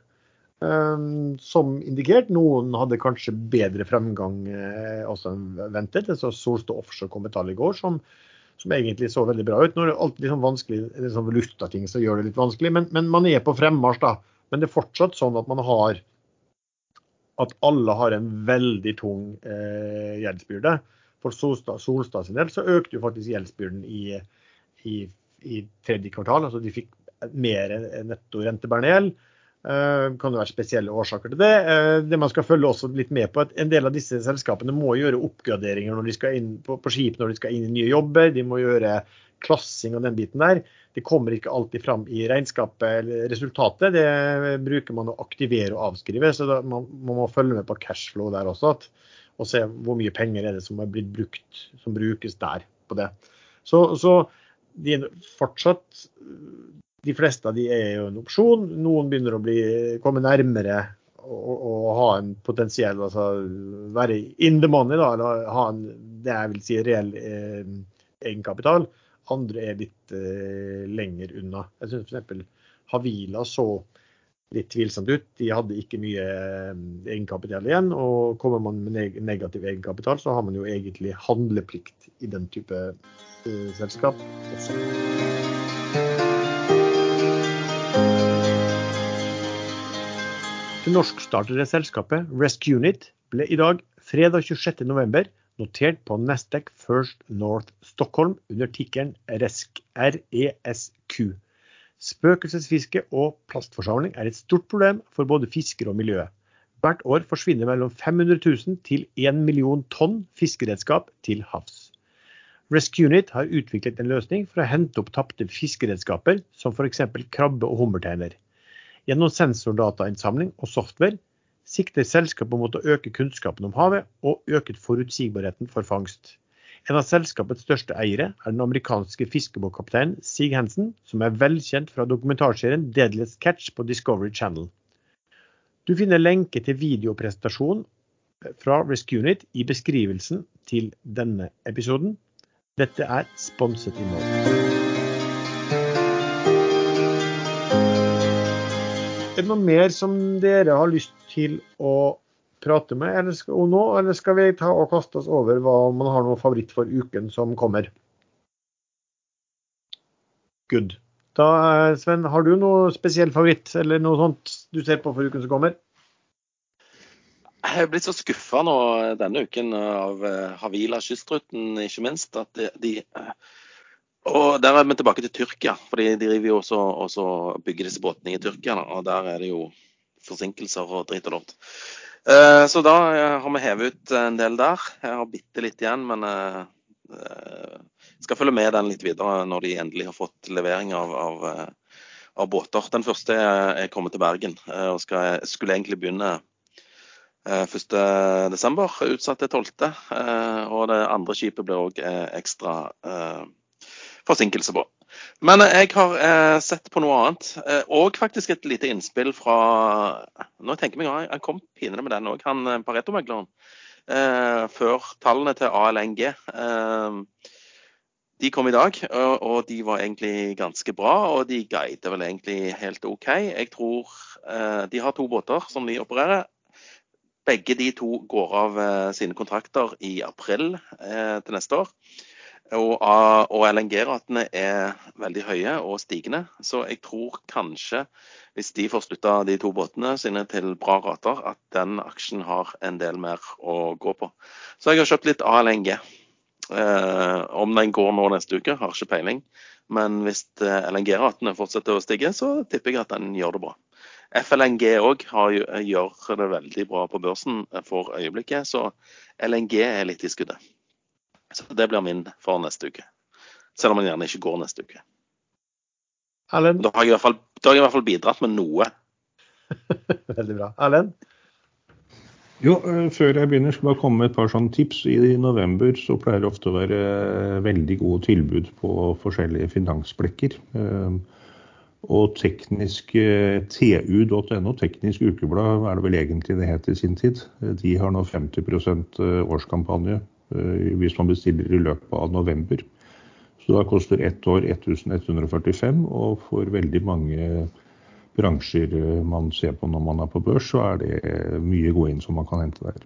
Eh, som indikert. Noen hadde kanskje bedre fremgang eh, også enn ventet. Så Solstad Offshore kom med tall i går som, som egentlig så veldig bra ut. Nå er det alltid liksom vanskelig, liksom valutating som gjør det litt vanskelig, men, men man er på fremmarsj, da. Men det er fortsatt sånn at man har at alle har en veldig tung eh, gjeldsbyrde. For Solstad, Solstad sin del så økte jo faktisk gjeldsbyrden i, i, i tredje kvartal. altså De fikk mer netto rentebærende gjeld. Eh, kan det være spesielle årsaker til det. Eh, det man skal følge også litt med på at En del av disse selskapene må gjøre oppgraderinger når de skal inn på, på skip når de skal inn i nye jobber. De må gjøre klassing og den biten der. Det kommer ikke alltid fram i regnskapet eller resultatet. Det bruker man å aktivere og avskrive. Så da, man, man, må følge med på cashflow der også. At, og se hvor mye penger er det som er blitt brukt, som brukes der på det. Så, så de fortsatt De fleste av de er jo en opsjon. Noen begynner å bli, komme nærmere å, ha en potensiell altså være in the money, da, eller ha en, det jeg vil si reell eh, egenkapital. Andre er litt eh, lenger unna. Jeg syns f.eks. Havila så litt tvilsomt ut. De hadde ikke mye eh, egenkapital igjen. Og kommer man med negativ egenkapital, så har man jo egentlig handleplikt i den type eh, selskap også. Det norskstartede selskapet Rescue Unit ble i dag, fredag 26.11, notert på Nasdaq First North Stockholm under tikkeren RESQ. Spøkelsesfiske og plastforsamling er et stort problem for både fiskere og miljøet. Hvert år forsvinner mellom 500 000 til 1 million tonn fiskeredskap til havs. Rescunit har utviklet en løsning for å hente opp tapte fiskeredskaper, som f.eks. krabbe- og hummerteiner. Gjennom sensordatainnsamling og software sikter selskapet mot å øke kunnskapen om havet og øke forutsigbarheten for fangst. En av selskapets største eiere er den amerikanske fiskebåtkapteinen Sig Hansen, som er velkjent fra dokumentarserien Deadliest Catch på Discovery Channel. Du finner lenke til videopresentasjonen fra Rescunit i beskrivelsen til denne episoden. Dette er sponset innhold. Er det noe mer som dere har lyst til å prate med eller skal, nå, eller skal vi ta og kaste oss over hva man har noe favoritt for uken som kommer? Good. Da, Sven, har du noe spesiell favoritt eller noe sånt du ser på for uken som kommer? Jeg er blitt så skuffa nå denne uken av eh, Havila Kystruten, ikke minst. At de, de og Der er vi tilbake til Tyrkia. for De driver jo også, også bygger disse båtene i Tyrkia. Og Der er det jo forsinkelser og dritt og lort. Eh, så da eh, har vi hevet ut en del der. Jeg har bitte litt igjen, men eh, skal følge med den litt videre når de endelig har fått levering av, av, av båter. Den første er kommet til Bergen og skal, skulle egentlig begynne 1.12., utsatt til 12. Og det andre skipet blir òg ekstra forsinkelse på. Men jeg har eh, sett på noe annet, eh, og faktisk et lite innspill fra Nå tenker jeg meg Han kom pinlig med den òg, han eh, Pareto-megleren. Eh, før tallene til ALNG. Eh, de kom i dag, og, og, de var egentlig ganske bra. Og de guider vel egentlig helt OK. Jeg tror eh, De har to båter som de opererer. Begge de to går av sine kontrakter i april til neste år. Og, og LNG-ratene er veldig høye og stigende. Så jeg tror kanskje, hvis de får slutta de to båtene sine til bra rater, at den aksjen har en del mer å gå på. Så jeg har kjøpt litt ALNG. Eh, om den går nå neste uke, har ikke peiling. Men hvis eh, LNG-ratene fortsetter å stige, så tipper jeg at den gjør det bra. FLNG òg gjør det veldig bra på børsen for øyeblikket, så LNG er litt i skuddet. Så det blir min for neste uke. Selv om den gjerne ikke går neste uke. Erlend? Da har jeg i hvert fall, har jeg i hvert fall bidratt med noe. Veldig bra. Erlend? Jo, eh, før jeg begynner, skal jeg bare komme med et par sånne tips. I november så pleier det ofte å være eh, veldig gode tilbud på forskjellige finansblekker. Eh, og teknisk tu.no, teknisk ukeblad er det vel egentlig det het i sin tid. De har nå 50% årskampanje hvis man bestiller i løpet av november. Så da koster ett år 1145, og for veldig mange bransjer man ser på når man er på børs, så er det mye gode inn som man kan hente der.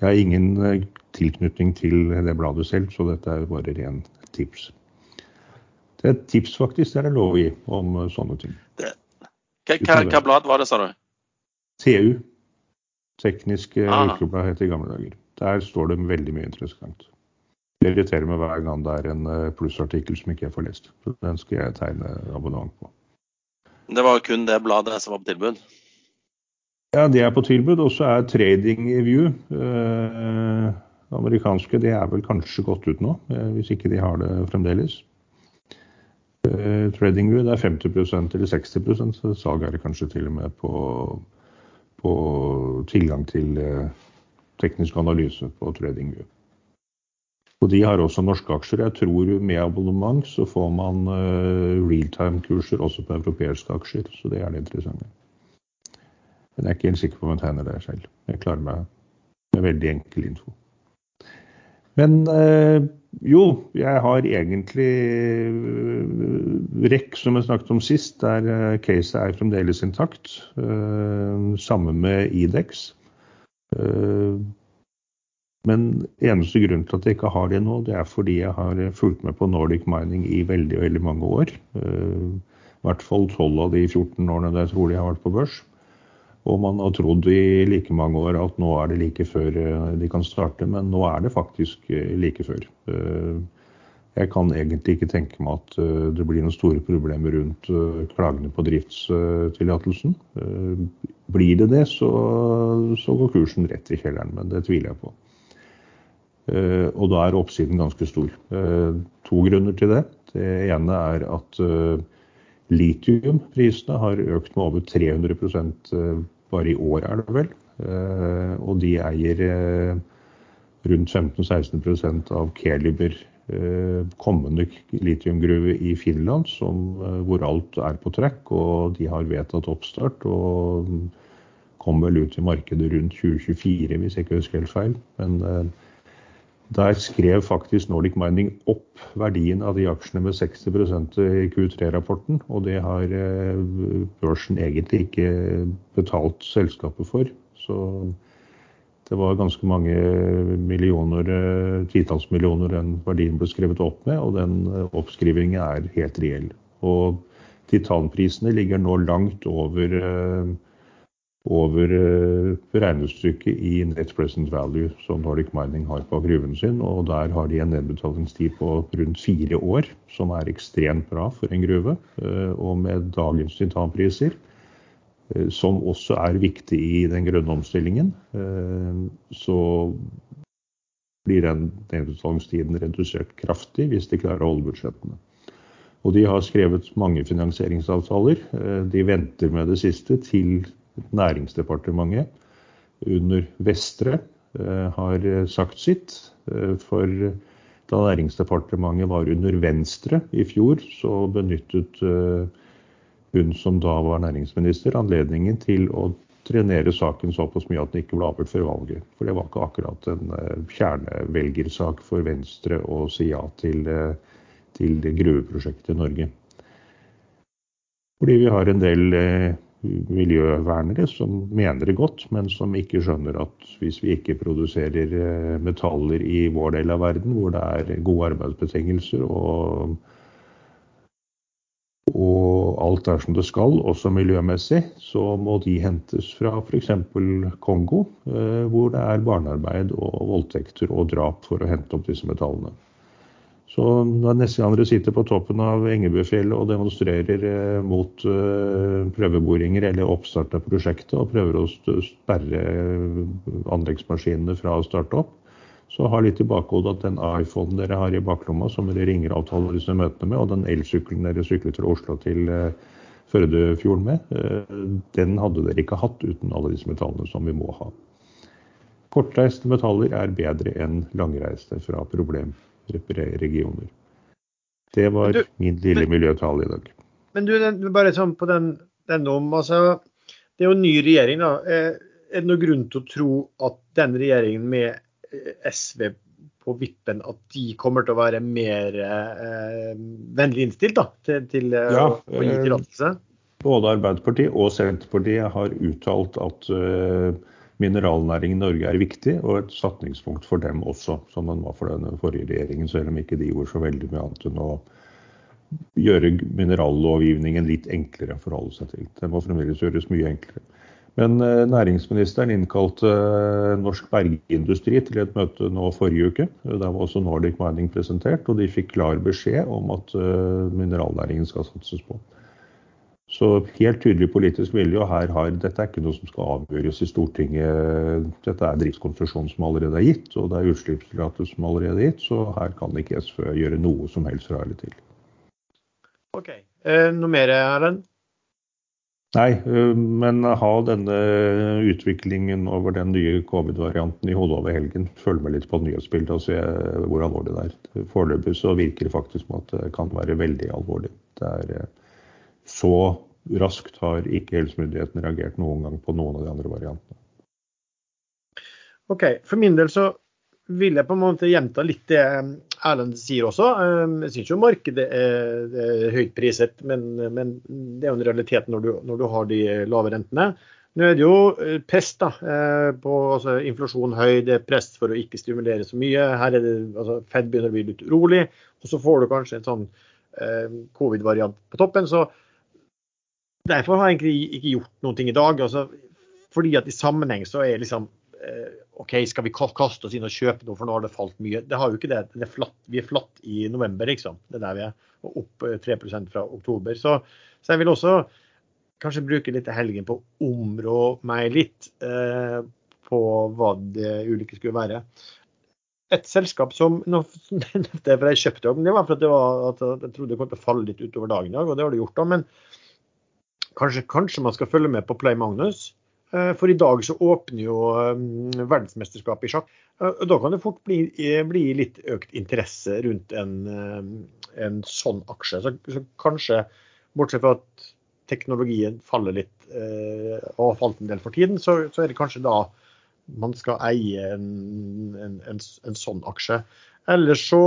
Jeg har ingen eh, tilknytning til det bladet selv, så dette er bare ren tips. Det er et tips, faktisk. Det er det lov gi om eh, sånne ting. Hva, blad var det, sa du? TU. Teknisk eh, ah. ukeblad het i gamle dager. Der står det veldig mye interessant. Det irriterer meg hver gang det er en eh, plussartikkel som ikke jeg får lest. Så den skal jeg tegne abonnement på. Det var kun det bladet som var på tilbud? Ja, det er på tilbud. Og så er Trading View eh, amerikanske. Det er vel kanskje gått ut nå, eh, hvis ikke de har det fremdeles. Eh, Trading View det er 50% eller 60 så salg er det kanskje til og med på, på tilgang til eh, teknisk analyse på TradingView. Og de har også norske aksjer. Jeg tror med abonnement så får man uh, realtime-kurser også på europeiske aksjer, så det er det interessante. Men jeg er ikke helt sikker på om jeg tegner det selv. Jeg klarer meg med veldig enkel info. Men uh, jo, jeg har egentlig uh, REC, som jeg snakket om sist, der caset er fremdeles intakt. Sammen med IDEX. Uh, men eneste grunn til at jeg ikke har det nå, det er fordi jeg har fulgt med på Nordic Mining i veldig veldig mange år. Uh, I hvert fall 12 av de 14 årene jeg tror de har vært på børs. Og man har trodd i like mange år at nå er det like før eh, de kan starte, men nå er det faktisk eh, like før. Jeg kan egentlig ikke tenke meg at det blir noen store problemer rundt klagene på driftstillatelsen. Blir det det, så, så går kursen rett i kjelleren, men det tviler jeg på. Eh, og da er oppsiden ganske stor. Eh, to grunner til det. Det ene er at eh, litiumprisene har økt med over 300% bare i år, er det vel. Og de eier rundt 15-16% av Keliber kommende litiumgruve i Finland, som, hvor alt er på trekk. Og de har vedtatt oppstart og kommer vel ut i markedet rundt 2024, hvis jeg ikke husker helt feil. Men der skrev faktisk Nordic Mining opp verdien av de aksjene med 60% i Q3-rapporten. Og det har eh, børsen egentlig ikke betalt selskapet for. Så det var ganske mange millioner, eh, titalls millioner den verdien ble skrevet opp med, og den eh, oppskrivingen er helt reell. Og titanprisene ligger nå langt over over eh, regnestykket i Net Present Value som Nordic Mining har på gruven sin. og Der har de en nedbetalingstid på rundt fire år, som er ekstremt bra for en gruve. Og med dagens titanpriser, som også er viktig i den grønne omstillingen, så blir den nedbetalingstiden redusert kraftig hvis de klarer å holde budsjettene. Og de har skrevet mange finansieringsavtaler. De venter med det siste til Næringsdepartementet under Vestre eh, har sagt sitt. Eh, for da Næringsdepartementet var under Venstre i fjor, så benyttet eh, hun som da var næringsminister, anledningen til å trenere saken såpass mye at den ikke ble avgjort før valget. For det var ikke akkurat en kjernevelgersak for Venstre å si ja til, til gruveprosjektet i Norge. Fordi vi har en del miljøvernere som mener det godt, men som ikke skjønner at hvis vi ikke produserer eh, metaller i vår del av verden, hvor det er gode arbeidsbetingelser og, og alt er som det skal, også miljømessig, så må de hentes fra f.eks. Kongo, eh, hvor det er barnearbeid og voldtekter og drap for å hente opp disse metallene. Så når neste gang dere sitter på toppen av Engebøfjellet og demonstrerer eh, mot prøveboringer eller oppstart av prosjektet og prøver å sperre anleggsmaskinene fra å starte opp, så ha litt i bakhodet at den iPhonen dere har i baklomma, som dere ringer avtaler disse møtene med, og den elsykkelen dere syklet fra Oslo til uh, Førdefjorden med, uh, den hadde dere ikke hatt uten alle disse metallene som vi må ha. Kortreiste metaller er bedre enn langreiste fra problemregioner. Det var du, min lille men, miljøtale i dag. Men du, bare sånn på den, den om, altså, Det er jo en ny regjering. da. Er det noen grunn til å tro at den regjeringen med SV på vippen at de kommer til å være mer eh, vennlig innstilt da, til, til eh, ja, å, gi eh, tillatelse? Både Arbeiderpartiet og Senterpartiet har uttalt at uh, mineralnæringen i Norge er viktig, og et satningspunkt for dem også, som den var for den forrige regjeringen, selv om ikke de gjorde så veldig mye annet enn å gjøre minerallovgivningen litt enklere å forholde seg til. Den må fremdeles gjøres mye enklere. Men eh, næringsministeren innkalte eh, norsk bergindustri til et møte nå forrige uke. Der var også Nordic Mining presentert, og de fikk klar beskjed om at eh, mineralnæringen skal satses på. Så helt tydelig politisk vilje, og her har, dette er ikke noe som skal avgjøres i Stortinget. Dette er driftskonsesjon som allerede er gitt, og det er utslippstillatelse som allerede er gitt, så her kan ikke SV gjøre noe som helst fra eller til. Ok. Eh, noe mer, Erlend? Nei, men ha denne utviklingen over den nye covid-varianten i hodet over helgen. Følg med litt på nyhetsbildet og se hvor alvorlig det er. Foreløpig så virker det faktisk som at det kan være veldig alvorlig. Det er Så raskt har ikke helsemyndighetene reagert noen gang på noen av de andre variantene. OK. For min del så vil jeg på en måte gjenta litt det Erlend sier også. Ehm, jeg syns jo markedet er, er høyt priset, men, men, det er jo en realitet når du, når du, har de lave rentene. Nå er det jo eh, press da, eh, på altså, inflasjon høy, det er press for å ikke stimulere så mye. Her er det, altså, Fed begynner å bli litt urolig, og så får du kanskje en sånn eh, covid-variant på toppen. så Derfor har jeg egentlig ikke gjort noe i dag. Altså, fordi at i sammenheng så er liksom eh, OK, skal vi kaste oss inn og kjøpe noe, for nå har det falt mye. Det har jo ikke det. det er flatt, vi er flatt i november, liksom. Det er der vi er. Og opp 3 eh, fra oktober. Så, så, jeg vil også kanskje bruke litt av helgen på å områ meg litt eh, på hva det ulike skulle være. Et selskap som nå, det for jeg kjøpte det var for at, var, at jeg trodde det kom til å falle litt utover dagen i dag, og det har det gjort. da, Men kanskje, kanskje man skal følge med på Play Magnus. Eh, for i dag så åpner jo eh, verdensmesterskapet i sjakk. Eh, da kan det fort bli, bli litt økt interesse rundt en, en sånn aksje. Så, så, kanskje, bortsett fra at teknologien faller litt og har falt en del for tiden, så, så, er det kanskje da man skal eie en, en, en, sånn aksje. Ellers så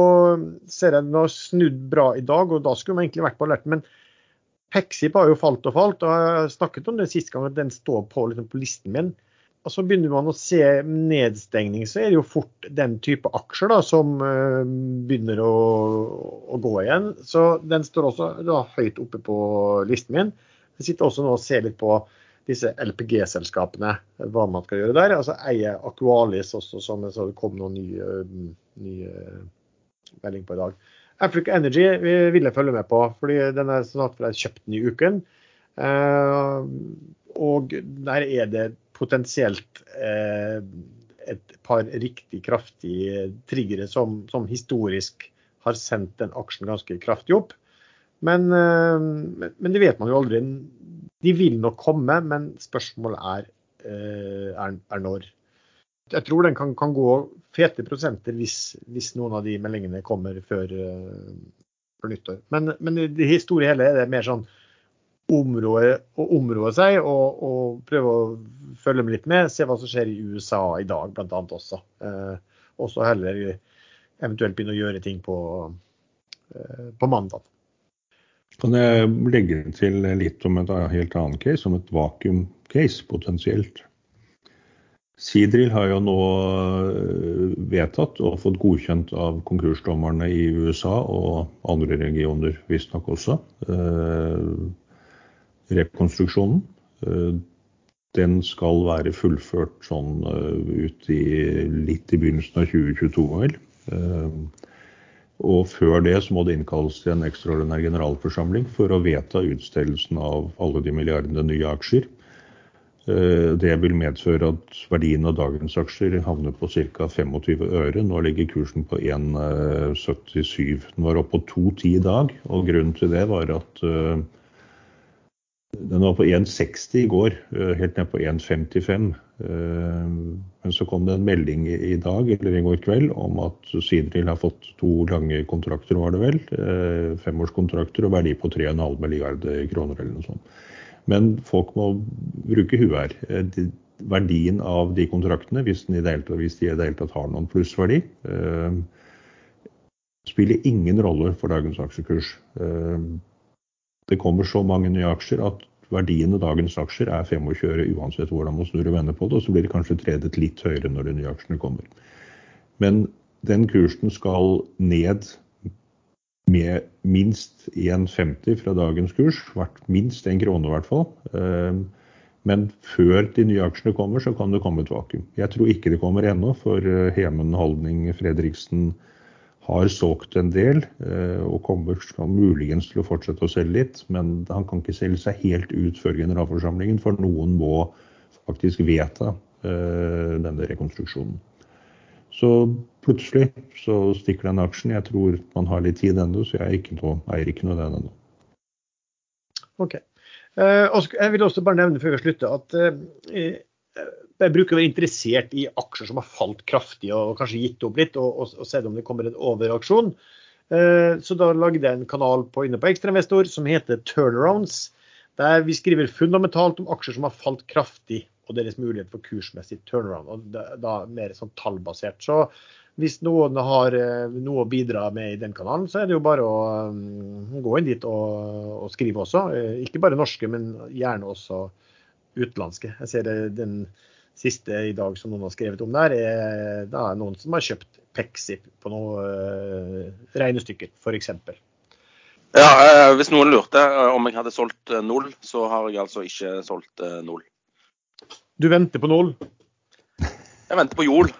ser jeg den har snudd bra i dag, og da skulle man egentlig vært på alerten. Men Pexip har jo falt og falt, og jeg snakket om det sist gang at den står på, liksom, på listen min. Og så begynner man å se nedstengning, så er det jo fort den type aksjer da, som uh, begynner å, å, gå igjen. Så den står også da, høyt oppe på listen min. Jeg sitter også nå og ser litt på disse LPG-selskapene, hva man skal gjøre der. Altså eier Aqualis også, som det kom noen nye, nye melding på i dag. Africa Energy vil jeg følge med på, fordi den er snart for jeg kjøpt den i uken. Uh, og der er det potensielt uh, et par riktig kraftige triggere som, som, historisk har sendt den aksjen ganske kraftig opp. Men, uh, men, det vet man jo aldri. De vil nok komme, men spørsmålet er, er, er når jeg tror den kan, kan gå fete prosenter hvis, hvis, noen av de meldingene kommer før, uh, før nyttår. Men, men det store hele er det mer sånn område, å områ seg og, og, prøve å følge med litt med. Se hva som skjer i USA i dag, bl.a. også. Uh, og så heller eventuelt begynne å gjøre ting på, uh, på mandag. Kan jeg legge til litt om et helt annet case, om et vakuum-case potensielt? Sidril har jo nå eh, vedtatt og fått godkjent av konkursdommerne i USA og andre regioner visstnok også. Eh, rekonstruksjonen. Den skal være fullført sånn ut i litt i begynnelsen av 2022, vel. Og før det så må det innkalles til en ekstraordinær generalforsamling for å vedta utstedelsen av alle de milliardene nye aksjer. Eh, det vil medføre at verdien av dagens aksjer havner på ca. 25 øre. Nå ligger kursen på 1,77. Den var oppe på 2,10 i dag, og grunnen til det var at eh, den var på 1,60 i går, eh, helt ned på 1,55. Eh, men så kom det en melding i dag eller i går kveld om at Sidril har fått to lange kontrakter, var det vel. Eh, femårskontrakter og verdi på 3,5 milliarder kroner eller noe sånt. Men folk må bruke huet her. Verdien av de kontraktene, hvis, de i det hele tatt har noen plussverdi, spiller ingen rolle for dagens aksjekurs det kommer så mange nye aksjer at verdien av dagens aksjer er 25 øre uansett hvordan man snur og vender på det. Og så blir det kanskje tredet litt høyere når de nye aksjene kommer. Men den kursen skal ned med minst 1,50 fra dagens kurs. Minst en krone i hvert fall. Ehm, men før de nye aksjene kommer, så kan det komme et vakuum. Jeg tror ikke det kommer ennå, for eh, Hemen Holdning Fredriksen har solgt en del eh, og kommer muligens til å fortsette å selge litt. Men han kan ikke selge seg helt ut før generalforsamlingen, for noen må faktisk vedta eh, denne rekonstruksjonen. Så plutselig så stikker den aksjen. Jeg tror man har litt tid ennå, så jeg ikke noe, eier ikke noe av den ennå. Ok. Uh, jeg vil også bare nevne før vi slutter at uh, jeg bruker å være interessert i aksjer som har falt kraftig og kanskje gitt opp litt, og, og, og se om det kommer en overaksjon. Eh, så da lagde jeg en kanal på, inne på Ekstrainvestor som heter Turnarounds. Der vi skriver fundamentalt om aksjer som har falt kraftig, og deres mulighet for kursmessig turnaround. og Da, mer sånn tallbasert. Så hvis noen har eh, noe å bidra med i den kanalen, så er det jo bare å um, gå inn dit og, og skrive også. Eh, ikke bare norske, men gjerne også utenlandske. Jeg ser det, den siste i dag som noen har skrevet om der, er da noen som har kjøpt Pexip på noen regnestykker, f.eks. Ja, hvis noen lurte om jeg hadde solgt null, så har jeg altså ikke solgt null. Du venter på nål? Jeg venter på jol.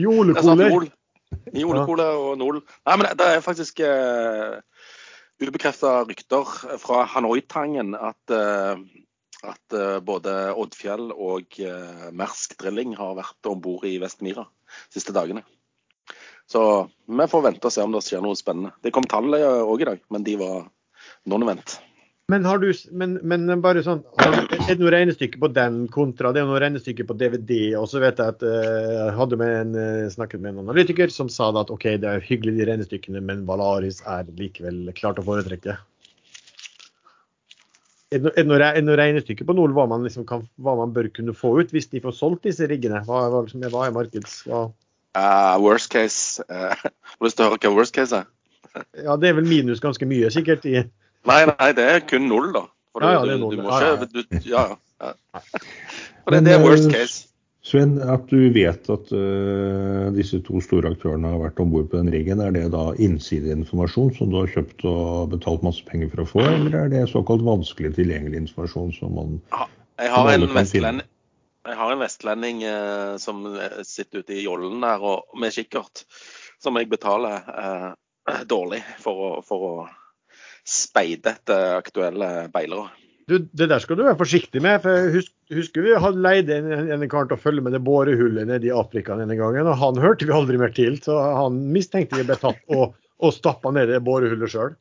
Jolekole. Jolekole og null. Nei, men det er faktisk uh, ubekrefta rykter fra Hanoi-tangen at uh, at uh, både Oddfjell og uh, Mersk Drilling har vært om bord i Vestmira de siste dagene. Så vi får vente og se om det skjer noe spennende. Det kom tall òg i dag, men de var non-event. Men, har du, men, men, bare sånn, er det noe regnestykke på den kontra det er noe regnestykke på DVD? Og så vet jeg at eh, jeg hadde med en, snakket med en analytiker som sa at OK, det er hyggelig de regnestykkene, men Valaris er likevel klart å foretrekke. Er det noe regnestykke på Nol hva man, liksom kan, hva man bør kunne få ut hvis de får solgt disse riggene? Hva, hva, hva er markeds... Hva? Uh, worst case uh, Har du lyst til å høre hva worst case er? ja, det er vel minus ganske mye, sikkert. i... Nei, nei, det er kun null, da. For ja, ja, det er null. Du, du må ikke, du, ja, ja. For det, det er worst case. Sven, at du vet at uh, disse to store aktørene har vært om bord på den riggen, er det da innsideinformasjon som du har kjøpt og betalt masse penger for å få, eller er det såkalt vanskelig tilgjengelig informasjon som man Jeg har en vestlending, jeg har en vestlending uh, som sitter ute i jollen der og, med kikkert, som jeg betaler uh, dårlig for å, for å speide etter aktuelle beilere. Du, det der skal du være forsiktig med. for jeg husker, husker vi hadde leid en, en kar til å følge med det borehullet nede i Afrika denne gangen. og Han hørte vi aldri mer til. Så han mistenkte vi ble tatt og, og stappa ned det borehullet sjøl.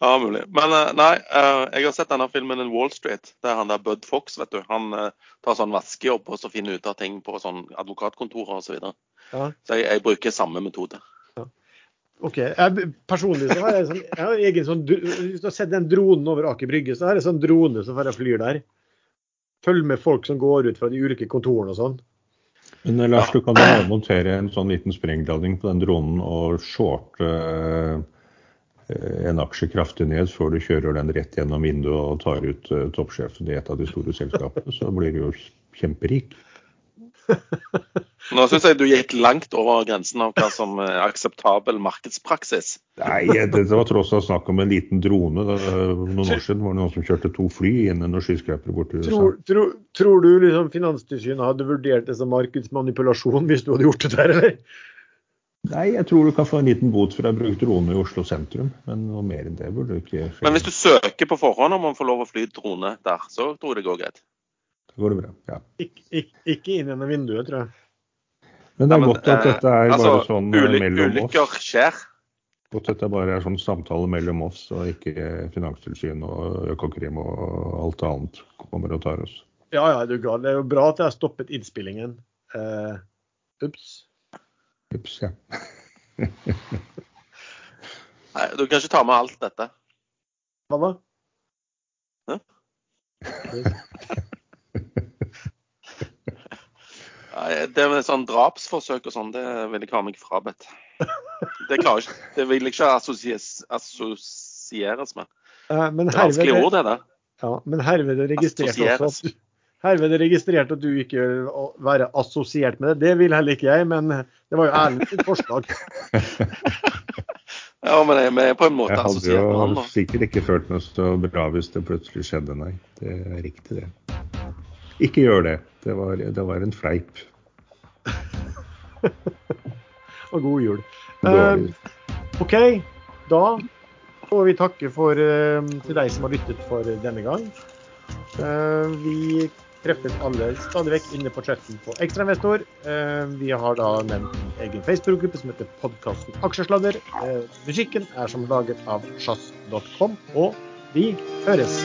Ja, mulig. Men eh, nei, eh, jeg har sett denne filmen en Wall Street. Det er han der Bud Fox, vet du. Han eh, tar sånn vaskejobb og så finner ut av ting på sånn advokatkontorer osv. Så, videre. ja. så jeg, jeg bruker samme metode. Ok, jeg, Personlig så har jeg, sånn, jeg har egen sånn Hvis du har sett den dronen over Aker Brygge, så har jeg sånn drone som bare flyr der. Følger med folk som går ut fra de ulike kontorene og sånn. Men eh, Lars, du kan jo montere en sånn liten sprengladning på den dronen og shorte uh, en aksje kraftig ned før du kjører den rett gjennom vinduet og tar ut uh, toppsjefen i et av de store selskapene. Så blir du jo kjemperik. Nå syns jeg du gikk langt over grensen av hva som er akseptabel markedspraksis. Nei, det var tross alt snakk om en liten drone. Noen år siden var det noen som kjørte to fly inn i noen skyskrapere borti USA. Tror, tror, tror du liksom Finanstilsynet hadde vurdert det som markedsmanipulasjon hvis du hadde gjort det der, eller? Nei, jeg tror du kan få en liten bot for å ha brukt drone i Oslo sentrum. Men noe mer enn det burde du ikke skje. Men hvis du søker på forhånd om å få lov å fly drone der, så tror jeg det går greit. Går det bra. Ja. Ik ik ikke inn gjennom vinduet, tror jeg. Men det er Ja, men, godt at dette er eh, altså, bare sånn mellom oss. Ulykker skjer. Godt at dette bare er sånn samtale mellom oss, og ikke Finanstilsynet og Økokrim og alt annet kommer og tar oss. Ja, ja, du gal. Det er jo bra at jeg har stoppet innspillingen. Uh, ups. Ups, ja. Nei, du kan ikke ta med alt dette. Hva da? Hæ? Det med sånn drapsforsøk og sånn, det vil jeg ha meg frabedt. Det klarer jeg ikke. Det vil jeg ikke assosieres, assosieres med. Eh, men er herved, ord, det der. ja, men herved er registrert også at herved er registrert at du ikke vil være assosiert med det. Det vil heller ikke jeg, men det var jo Erlend sitt forslag. Ja, men jeg er på en måte Jeg hadde assosiert med han jo nå. sikkert ikke følt meg så bra hvis det plutselig skjedde, nei. Det er riktig, det. Ikke gjør det. Det var, det var en fleip. Og god jul. Eh, OK, da får vi takke for, eh, til deg som har lyttet for denne gang. Eh, vi treffes alle stadig vekk inne på chatten på Ekstrainvestor. Eh, vi har da nevnt en egen Facebook-gruppe som heter podkasten Aksjesladder. Eh, musikken er som laget av sjazz.com, og vi høres.